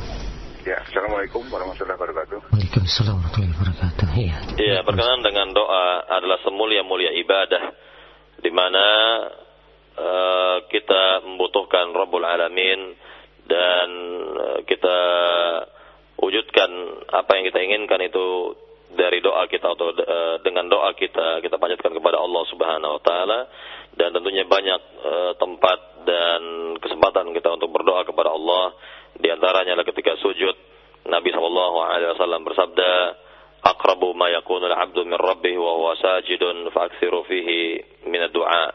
Ya, Assalamualaikum warahmatullahi wabarakatuh. Waalaikumsalam warahmatullahi wabarakatuh. Iya. Iya, berkenaan dengan doa adalah semulia-mulia ibadah di mana uh, kita membutuhkan Rabbul Alamin dan uh, kita wujudkan apa yang kita inginkan itu dari doa kita atau uh, dengan doa kita kita panjatkan kepada Allah Subhanahu wa taala dan tentunya banyak uh, tempat dan kesempatan kita untuk berdoa kepada Allah. Di antaranya adalah ketika sujud Nabi sallallahu alaihi wasallam bersabda aqrabu ma yakunu al-'abdu min rabbih wa huwa sajidun fa'aksiru fihi min ad-du'a.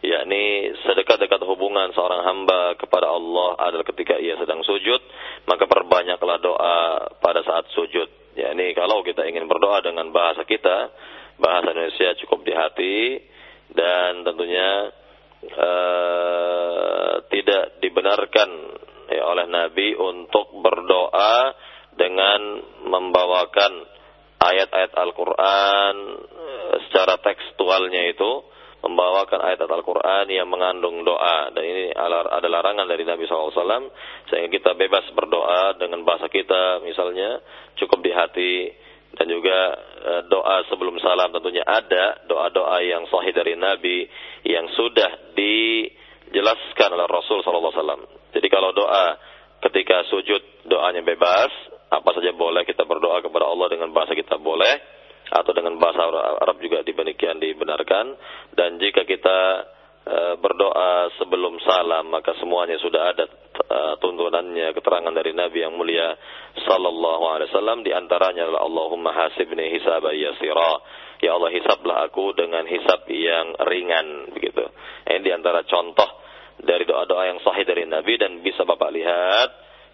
Yakni sedekat-dekat hubungan seorang hamba kepada Allah adalah ketika ia sedang sujud maka perbanyaklah doa pada saat sujud. Yakni kalau kita ingin berdoa dengan bahasa kita bahasa Indonesia cukup di hati dan tentunya uh, tidak dibenarkan ya, oleh Nabi untuk berdoa dengan membawakan ayat-ayat Al-Quran eh, secara tekstualnya itu membawakan ayat Al-Quran yang mengandung doa. Dan ini ada larangan dari Nabi SAW sehingga kita bebas berdoa dengan bahasa kita misalnya cukup di hati dan juga eh, doa sebelum salam tentunya ada doa-doa yang sahih dari Nabi yang sudah dijelaskan oleh Rasul SAW. Jadi kalau doa ketika sujud doanya bebas, apa saja boleh kita berdoa kepada Allah dengan bahasa kita boleh atau dengan bahasa Arab juga demikian dibenarkan dan jika kita e, berdoa sebelum salam maka semuanya sudah ada uh, tuntunannya keterangan dari Nabi yang mulia sallallahu alaihi wasallam di antaranya adalah Allahumma hasibni hisaban yasira. Ya Allah hisablah aku dengan hisab yang ringan begitu. Ini di antara contoh dari doa-doa yang sahih dari Nabi dan bisa Bapak lihat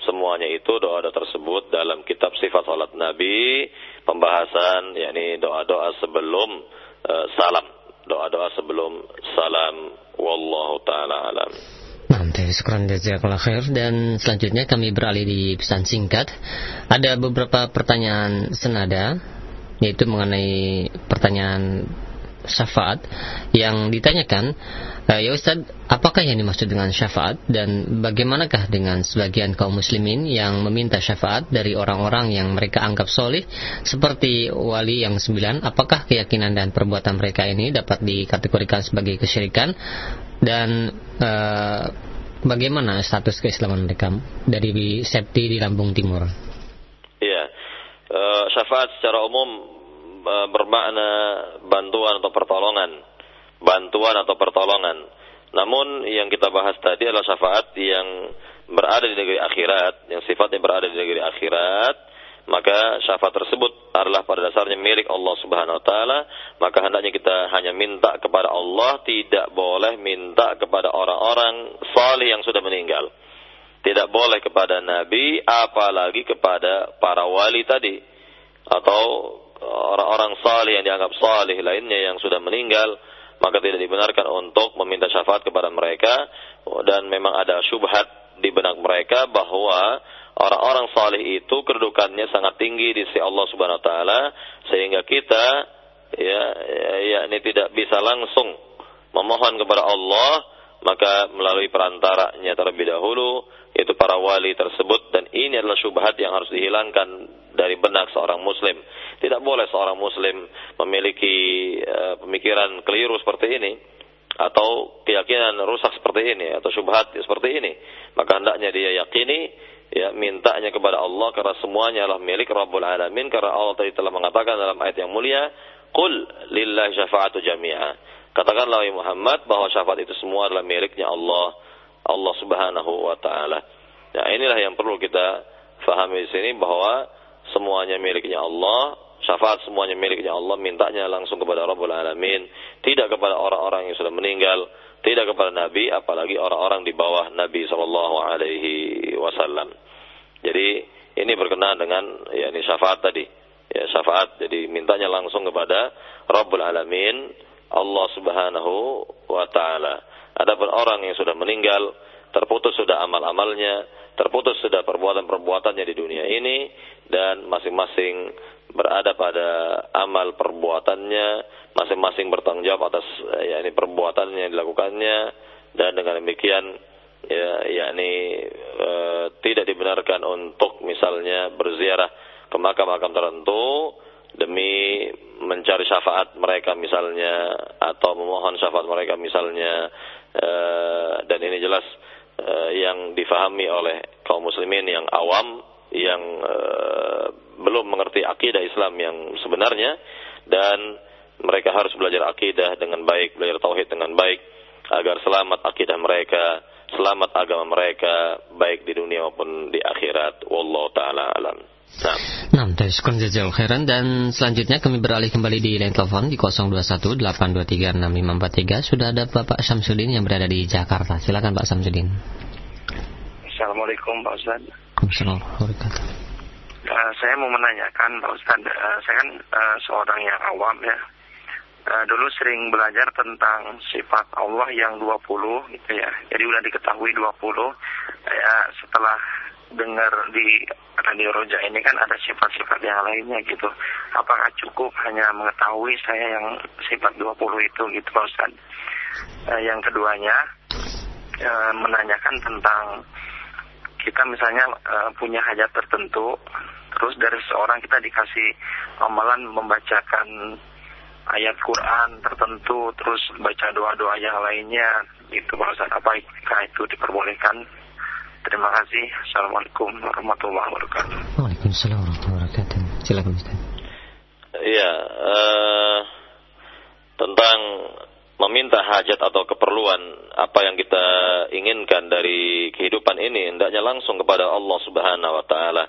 semuanya itu doa-doa tersebut dalam kitab sifat salat Nabi pembahasan yakni doa-doa sebelum uh, salam. Doa-doa sebelum salam. Wallahu taala alam Khair dan selanjutnya kami beralih di pesan singkat. Ada beberapa pertanyaan senada yaitu mengenai pertanyaan syafaat yang ditanyakan uh, ya Ustaz apakah yang dimaksud dengan syafaat? Dan bagaimanakah dengan sebagian kaum muslimin yang meminta syafaat dari orang-orang yang mereka anggap solih seperti wali yang sembilan? Apakah keyakinan dan perbuatan mereka ini dapat dikategorikan sebagai kesyirikan? Dan uh, bagaimana status keislaman mereka dari Septi di Lampung Timur? Iya, uh, syafaat secara umum bermakna bantuan atau pertolongan, bantuan atau pertolongan. Namun yang kita bahas tadi adalah syafaat yang berada di negeri akhirat, yang sifatnya berada di negeri akhirat maka syafaat tersebut adalah pada dasarnya milik Allah Subhanahu wa taala, maka hendaknya kita hanya minta kepada Allah, tidak boleh minta kepada orang-orang salih yang sudah meninggal. Tidak boleh kepada nabi, apalagi kepada para wali tadi atau orang-orang salih yang dianggap salih lainnya yang sudah meninggal, maka tidak dibenarkan untuk meminta syafaat kepada mereka. Dan memang ada syubhat di benak mereka bahwa orang-orang saleh itu kedudukannya sangat tinggi di sisi Allah Subhanahu wa taala sehingga kita ya, ya, ya ini tidak bisa langsung memohon kepada Allah maka melalui perantaranya terlebih dahulu yaitu para wali tersebut dan ini adalah syubhat yang harus dihilangkan dari benak seorang muslim. Tidak boleh seorang muslim memiliki uh, pemikiran keliru seperti ini atau keyakinan rusak seperti ini atau syubhat seperti ini. Maka hendaknya dia yakini ya mintanya kepada Allah karena semuanya adalah milik Rabbul Alamin karena Allah tadi telah mengatakan dalam ayat yang mulia Qul lillahi syafa'atu jami'a katakanlah wahai Muhammad bahwa syafaat itu semua adalah miliknya Allah Allah Subhanahu wa taala ya inilah yang perlu kita fahami di sini bahwa semuanya miliknya Allah syafaat semuanya miliknya Allah mintanya langsung kepada Rabbul Alamin tidak kepada orang-orang yang sudah meninggal tidak kepada Nabi, apalagi orang-orang di bawah Nabi Shallallahu Alaihi Wasallam. Jadi ini berkenaan dengan ya ini syafaat tadi, ya syafaat. Jadi mintanya langsung kepada Rabbul Alamin, Allah Subhanahu Wa Taala. Adapun orang yang sudah meninggal, terputus sudah amal-amalnya, terputus sudah perbuatan-perbuatannya di dunia ini, dan masing-masing berada pada amal perbuatannya, masing-masing bertanggung jawab atas ya ini perbuatannya yang dilakukannya dan dengan demikian ya yakni e, tidak dibenarkan untuk misalnya berziarah ke makam-makam tertentu demi mencari syafaat mereka misalnya atau memohon syafaat mereka misalnya e, dan ini jelas e, yang difahami oleh kaum muslimin yang awam yang e, belum mengerti akidah Islam yang sebenarnya dan mereka harus belajar akidah dengan baik, belajar tauhid dengan baik agar selamat akidah mereka, selamat agama mereka baik di dunia maupun di akhirat. Wallahu taala alam. Nah, dari syukur jazal khairan dan selanjutnya kami beralih kembali di line telepon di 0218236543 sudah ada Bapak Samsudin yang berada di Jakarta. Silakan Pak Samsudin. Assalamualaikum Pak Ustaz. Assalamualaikum. Uh, saya mau menanyakan Pak Ustaz, uh, saya kan uh, seorang yang awam ya, uh, dulu sering belajar tentang sifat Allah yang 20 gitu ya. Jadi udah diketahui 20. Ya, setelah dengar di radio Roja ini kan ada sifat-sifat yang lainnya gitu. Apakah cukup hanya mengetahui saya yang sifat 20 itu gitu Pak Ustaz. Uh, yang keduanya uh, menanyakan tentang kita misalnya uh, punya hajat tertentu terus dari seorang kita dikasih amalan membacakan ayat Quran tertentu terus baca doa-doa yang lainnya itu Pak Ustaz apakah itu diperbolehkan terima kasih. Assalamualaikum warahmatullahi wabarakatuh. Waalaikumsalam warahmatullahi wabarakatuh. Silakan Ustaz. Iya uh, tentang meminta hajat atau keperluan apa yang kita inginkan dari kehidupan ini hendaknya langsung kepada Allah Subhanahu wa taala.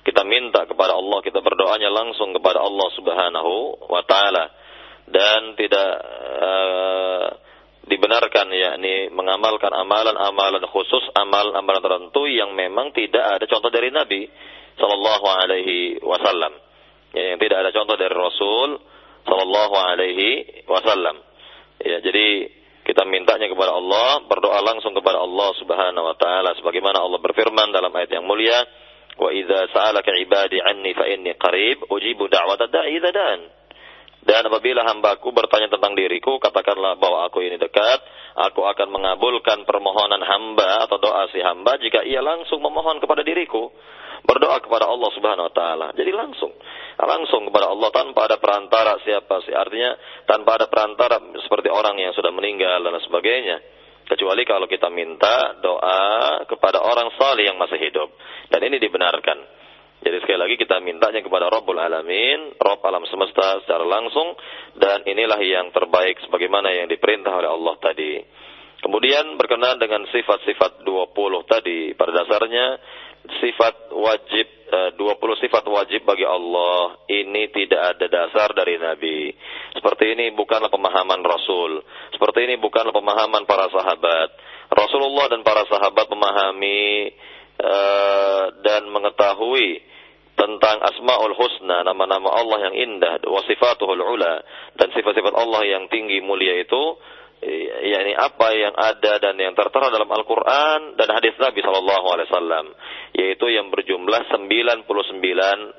Kita minta kepada Allah, kita berdoanya langsung kepada Allah Subhanahu wa taala. Dan tidak uh, dibenarkan yakni mengamalkan amalan-amalan khusus, amalan-amalan tertentu yang memang tidak ada contoh dari Nabi sallallahu alaihi wasallam. Ya, yang tidak ada contoh dari Rasul sallallahu alaihi wasallam. Ya, jadi kita mintanya kepada Allah, berdoa langsung kepada Allah Subhanahu wa taala sebagaimana Allah berfirman dalam ayat yang mulia, "Wa idza sa'alaka 'ibadi 'anni fa inni qarib, ujibu da'wata da'i dan dan apabila hambaku bertanya tentang diriku, katakanlah bahwa aku ini dekat, aku akan mengabulkan permohonan hamba atau doa si hamba jika ia langsung memohon kepada diriku. Berdoa kepada Allah Subhanahu wa taala. Jadi langsung. Langsung kepada Allah tanpa ada perantara siapa sih. Artinya tanpa ada perantara seperti orang yang sudah meninggal dan sebagainya. Kecuali kalau kita minta doa kepada orang saleh yang masih hidup. Dan ini dibenarkan jadi sekali lagi kita mintanya kepada Rabbul Alamin, Rabb alam semesta secara langsung dan inilah yang terbaik sebagaimana yang diperintah oleh Allah tadi. Kemudian berkenaan dengan sifat-sifat 20 tadi, pada dasarnya sifat wajib 20 eh, sifat wajib bagi Allah ini tidak ada dasar dari Nabi. Seperti ini bukanlah pemahaman Rasul. Seperti ini bukanlah pemahaman para sahabat. Rasulullah dan para sahabat memahami uh, dan mengetahui tentang asmaul husna, nama-nama Allah yang indah, wa sifatuhul ula dan sifat-sifat Allah yang tinggi mulia itu yakni apa yang ada dan yang tertera dalam Al-Qur'an dan hadis Nabi sallallahu alaihi wasallam yaitu yang berjumlah 99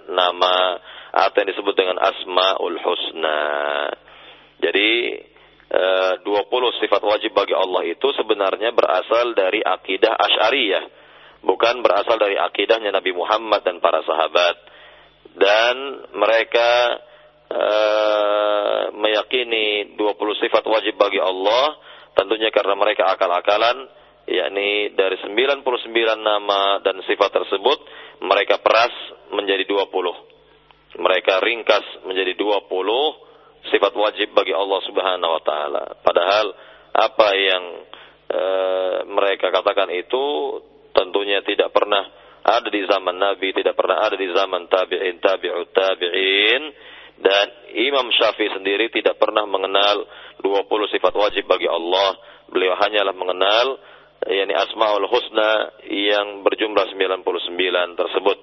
nama atau yang disebut dengan Asmaul Husna. Jadi 20 eh, sifat wajib bagi Allah itu sebenarnya berasal dari akidah Asy'ariyah, bukan berasal dari akidahnya Nabi Muhammad dan para sahabat. Dan mereka uh, meyakini 20 sifat wajib bagi Allah tentunya karena mereka akal-akalan yakni dari 99 nama dan sifat tersebut mereka peras menjadi 20 mereka ringkas menjadi 20 sifat wajib bagi Allah Subhanahu wa taala padahal apa yang uh, mereka katakan itu tentunya tidak pernah ada di zaman Nabi, tidak pernah ada di zaman tabi'in, tabi'ut tabi'in, dan Imam Syafi'i sendiri tidak pernah mengenal 20 sifat wajib bagi Allah. Beliau hanyalah mengenal yakni Asmaul Husna yang berjumlah 99 tersebut.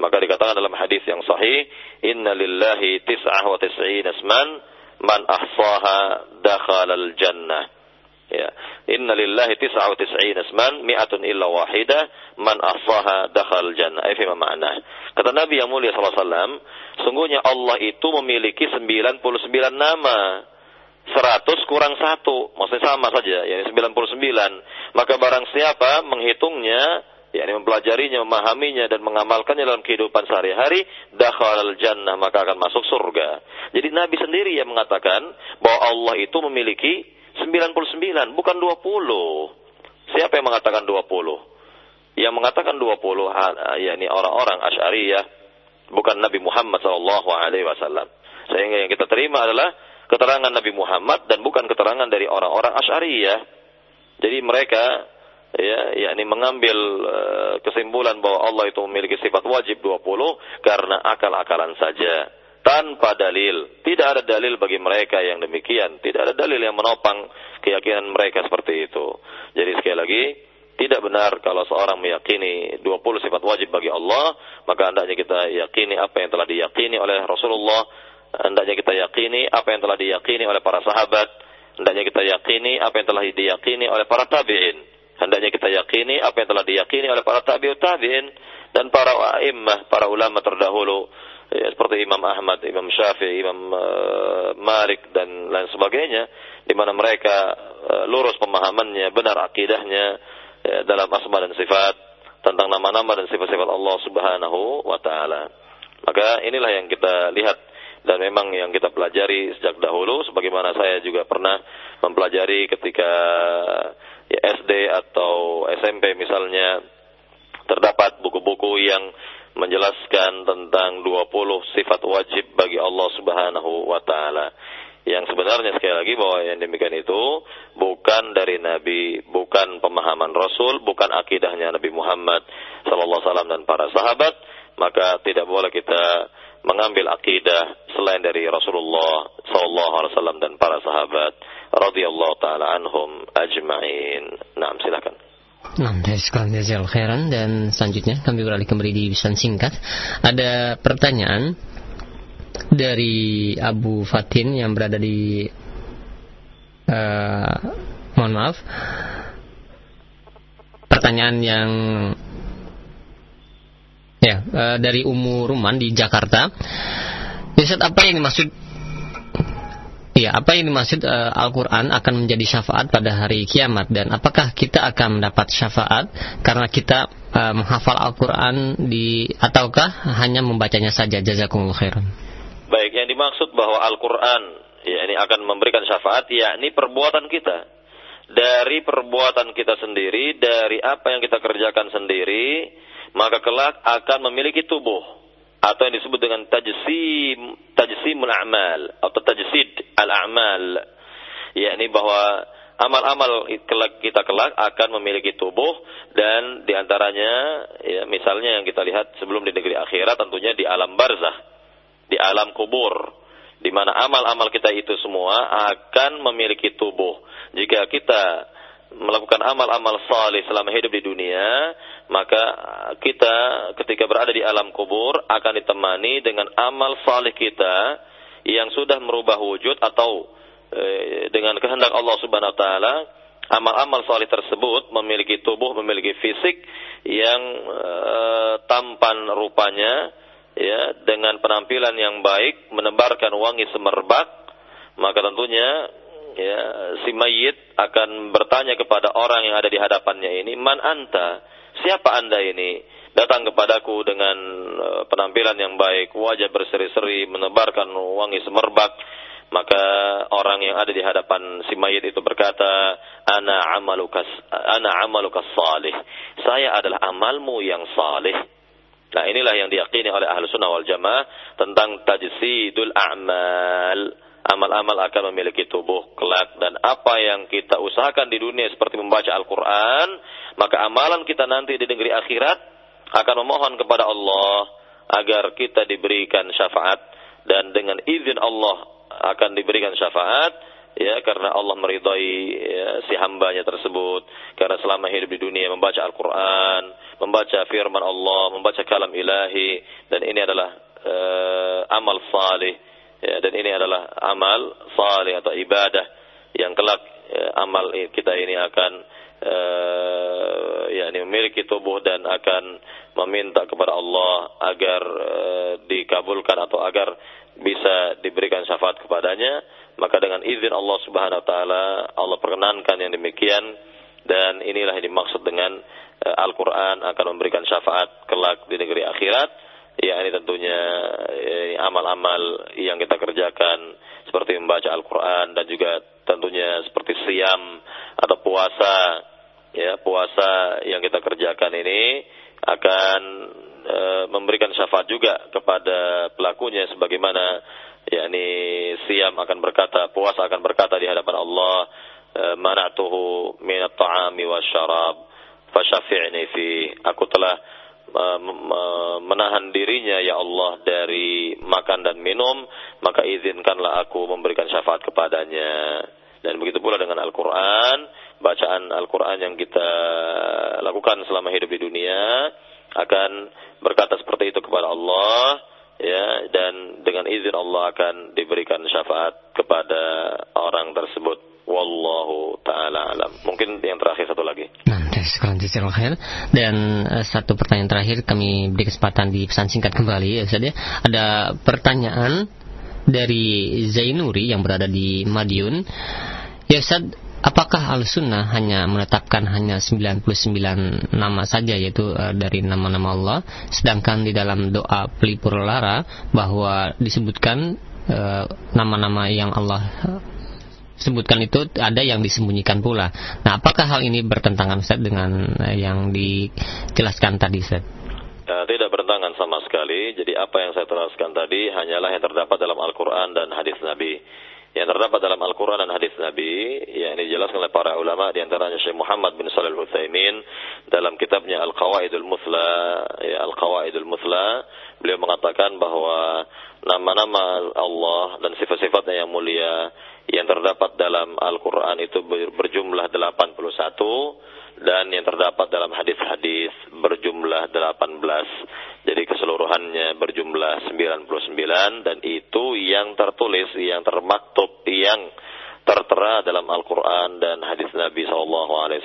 Maka dikatakan dalam hadis yang sahih, "Inna lillahi tis'ah wa tis'in asman man ahsaha dakhalal jannah." Ya. Inna lillahi tis'a wa tis'in asman mi'atun illa wahida man ahsaha dakhal jannah. Ini makna. Kata Nabi yang mulia SAW, sungguhnya Allah itu memiliki 99 nama. 100 kurang satu, maksudnya sama saja, yakni 99. Maka barang siapa menghitungnya, yakni mempelajarinya, memahaminya dan mengamalkannya dalam kehidupan sehari-hari, dakhal jannah maka akan masuk surga. Jadi Nabi sendiri yang mengatakan bahwa Allah itu memiliki 99, bukan 20. Siapa yang mengatakan 20? Yang mengatakan 20 yakni orang-orang Asy'ariyah bukan Nabi Muhammad wasallam. Sehingga yang kita terima adalah keterangan Nabi Muhammad dan bukan keterangan dari orang-orang Asy'ariyah. Jadi mereka ya yakni mengambil uh, kesimpulan bahwa Allah itu memiliki sifat wajib 20 karena akal-akalan saja tanpa dalil. Tidak ada dalil bagi mereka yang demikian. Tidak ada dalil yang menopang keyakinan mereka seperti itu. Jadi sekali lagi, tidak benar kalau seorang meyakini 20 sifat wajib bagi Allah, maka hendaknya kita yakini apa yang telah diyakini oleh Rasulullah, hendaknya kita yakini apa yang telah diyakini oleh para sahabat, hendaknya kita yakini apa yang telah diyakini oleh para tabi'in, hendaknya kita yakini apa yang telah diyakini oleh para tabi'ut tabi'in dan para a'immah, para ulama terdahulu ya, seperti Imam Ahmad, Imam Syafi'i, Imam uh, Malik dan lain sebagainya di mana mereka uh, lurus pemahamannya, benar akidahnya ya, dalam asma dan sifat tentang nama-nama dan sifat-sifat Allah Subhanahu wa taala. Maka inilah yang kita lihat dan memang yang kita pelajari sejak dahulu sebagaimana saya juga pernah mempelajari ketika ya, SD atau SMP misalnya terdapat buku-buku yang menjelaskan tentang 20 sifat wajib bagi Allah Subhanahu wa taala. Yang sebenarnya sekali lagi bahwa yang demikian itu bukan dari Nabi, bukan pemahaman Rasul, bukan akidahnya Nabi Muhammad sallallahu alaihi wasallam dan para sahabat, maka tidak boleh kita mengambil akidah selain dari Rasulullah sallallahu alaihi wasallam dan para sahabat radhiyallahu taala anhum ajma'in. Nah, silakan. Nah, sekolah Jazal Khairan. Dan selanjutnya kami beralih kembali di pesan singkat. Ada pertanyaan dari Abu Fatin yang berada di uh, mohon maaf. Pertanyaan yang ya uh, dari Umu Ruman di Jakarta. Ustaz apa yang dimaksud Ya, apa yang dimaksud uh, Al-Quran akan menjadi syafaat pada hari kiamat dan apakah kita akan mendapat syafaat karena kita uh, menghafal Al-Quran di ataukah hanya membacanya saja? Jazakumullah khairan. Baik, yang dimaksud bahwa Al-Quran ya ini akan memberikan syafaat, yakni perbuatan kita. Dari perbuatan kita sendiri, dari apa yang kita kerjakan sendiri, maka kelak akan memiliki tubuh atau yang disebut dengan tajsim tajsimul a'mal atau tajsid al-a'mal yakni bahwa amal-amal kita kelak akan memiliki tubuh dan di antaranya ya misalnya yang kita lihat sebelum di negeri akhirat tentunya di alam barzah di alam kubur di mana amal-amal kita itu semua akan memiliki tubuh. Jika kita melakukan amal-amal saleh selama hidup di dunia, maka kita ketika berada di alam kubur akan ditemani dengan amal saleh kita yang sudah merubah wujud atau e, dengan kehendak Allah Subhanahu wa taala amal-amal saleh tersebut memiliki tubuh, memiliki fisik yang e, tampan rupanya ya dengan penampilan yang baik menebarkan wangi semerbak maka tentunya ya si mayit akan bertanya kepada orang yang ada di hadapannya ini man anta? Siapa anda ini? Datang kepadaku dengan uh, penampilan yang baik wajah berseri-seri menebarkan wangi semerbak. Maka orang yang ada di hadapan si mayit itu berkata ana amalukas ana amalukas salih. Saya adalah amalmu yang salih. Nah inilah yang diyakini oleh ahlu sunnah wal jamaah tentang tajsidul a'mal. Amal-amal akan memiliki tubuh kelak. Dan apa yang kita usahakan di dunia seperti membaca Al-Quran, maka amalan kita nanti di negeri akhirat akan memohon kepada Allah agar kita diberikan syafaat. Dan dengan izin Allah akan diberikan syafaat ya karena Allah meridai ya, si hambanya tersebut. Karena selama hidup di dunia membaca Al-Quran membaca firman Allah membaca kalam ilahi dan ini adalah uh, amal salih ya, dan ini adalah amal salih atau ibadah yang kelak ya, amal kita ini akan uh, ya ini memiliki tubuh dan akan meminta kepada Allah agar uh, dikabulkan atau agar bisa diberikan syafaat kepadanya. Maka dengan izin Allah Subhanahu wa taala Allah perkenankan yang demikian. Dan inilah yang dimaksud dengan uh, Al-Qur'an akan memberikan syafaat kelak di negeri akhirat ya ini tentunya amal-amal yang kita kerjakan seperti membaca Al-Qur'an dan juga tentunya seperti siam atau puasa ya puasa yang kita kerjakan ini akan e, memberikan syafaat juga kepada pelakunya sebagaimana yakni siam akan berkata, puasa akan berkata di hadapan Allah, eh, mana'tuhu min at-ta'ami wasyarab fasyafi'ni fi. Aku telah menahan dirinya ya Allah dari makan dan minum, maka izinkanlah aku memberikan syafaat kepadanya. Dan begitu pula dengan Al-Quran, bacaan Al-Quran yang kita lakukan selama hidup di dunia, akan berkata seperti itu kepada Allah, ya dan dengan izin Allah akan diberikan syafaat kepada orang tersebut wallahu taala alam. Mungkin yang terakhir satu lagi. Nah dan uh, satu pertanyaan terakhir kami beri kesempatan di pesan singkat kembali ya Ustaz ya. Ada pertanyaan dari Zainuri yang berada di Madiun. Ya Ustaz apakah al-sunnah hanya menetapkan hanya 99 nama saja yaitu uh, dari nama-nama Allah sedangkan di dalam doa pelipur lara bahwa disebutkan uh, nama-nama yang Allah sebutkan itu ada yang disembunyikan pula. Nah, apakah hal ini bertentangan Ustaz dengan yang dijelaskan tadi Ustaz? Ya, tidak bertentangan sama sekali. Jadi apa yang saya teraskan tadi hanyalah yang terdapat dalam Al-Quran dan hadis Nabi yang terdapat dalam Al-Quran dan hadis Nabi yang ini dijelaskan oleh para ulama di antaranya Syekh Muhammad bin Shalih Al-Utsaimin dalam kitabnya Al-Qawaidul Muthla ya Al-Qawaidul Muthla beliau mengatakan bahwa nama-nama Allah dan sifat-sifatnya yang mulia yang terdapat dalam Al-Quran itu berjumlah 81 dan yang terdapat dalam hadis-hadis berjumlah 18. Jadi keseluruhannya berjumlah 99 dan itu yang tertulis, yang termaktub, yang tertera dalam Al-Quran dan hadis Nabi SAW.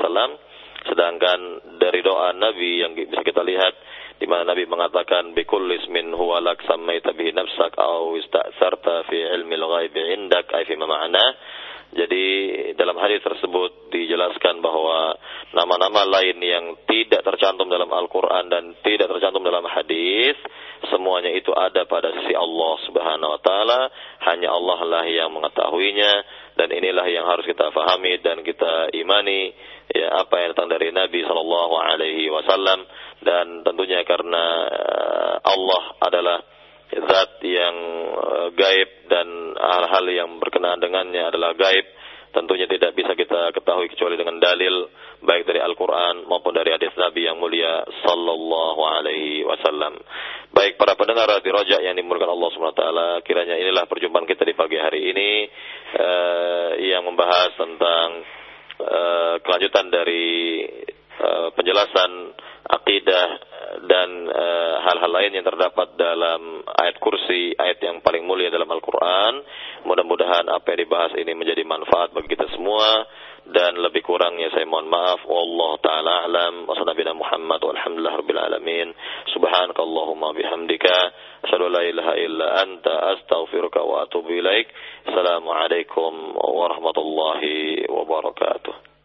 Sedangkan dari doa Nabi yang bisa kita lihat di mana Nabi mengatakan bikul ismin huwa lak bihi nafsak au ista'sarta fi ilmi al-ghaib indak ay fi ma'ana jadi dalam hadis tersebut dijelaskan bahwa nama-nama lain yang tidak tercantum dalam Al-Quran dan tidak tercantum dalam hadis, semuanya itu ada pada sisi Allah Subhanahu Wa Taala. Hanya Allah lah yang mengetahuinya dan inilah yang harus kita fahami dan kita imani ya apa yang datang dari Nabi Shallallahu Alaihi Wasallam dan tentunya karena eh, Allah adalah zat yang uh, gaib dan hal-hal yang berkenaan dengannya adalah gaib tentunya tidak bisa kita ketahui kecuali dengan dalil baik dari Al-Qur'an maupun dari hadis Nabi yang mulia sallallahu alaihi wasallam. Baik para pendengar di Raja yang dimulakan Allah Subhanahu wa taala, kiranya inilah perjumpaan kita di pagi hari ini uh, yang membahas tentang uh, kelanjutan dari uh, penjelasan akidah dan eh, hal-hal uh, lain yang terdapat dalam ayat kursi, ayat yang paling mulia dalam Al-Quran. Mudah-mudahan apa yang dibahas ini menjadi manfaat bagi kita semua dan lebih kurangnya saya mohon maaf. Wallahu taala alam. Wassalamualaikum Muhammad walhamdulillah rabbil alamin. Subhanakallahumma bihamdika asyhadu an la ilaha illa anta astaghfiruka wa atubu ilaik. Assalamualaikum warahmatullahi wabarakatuh.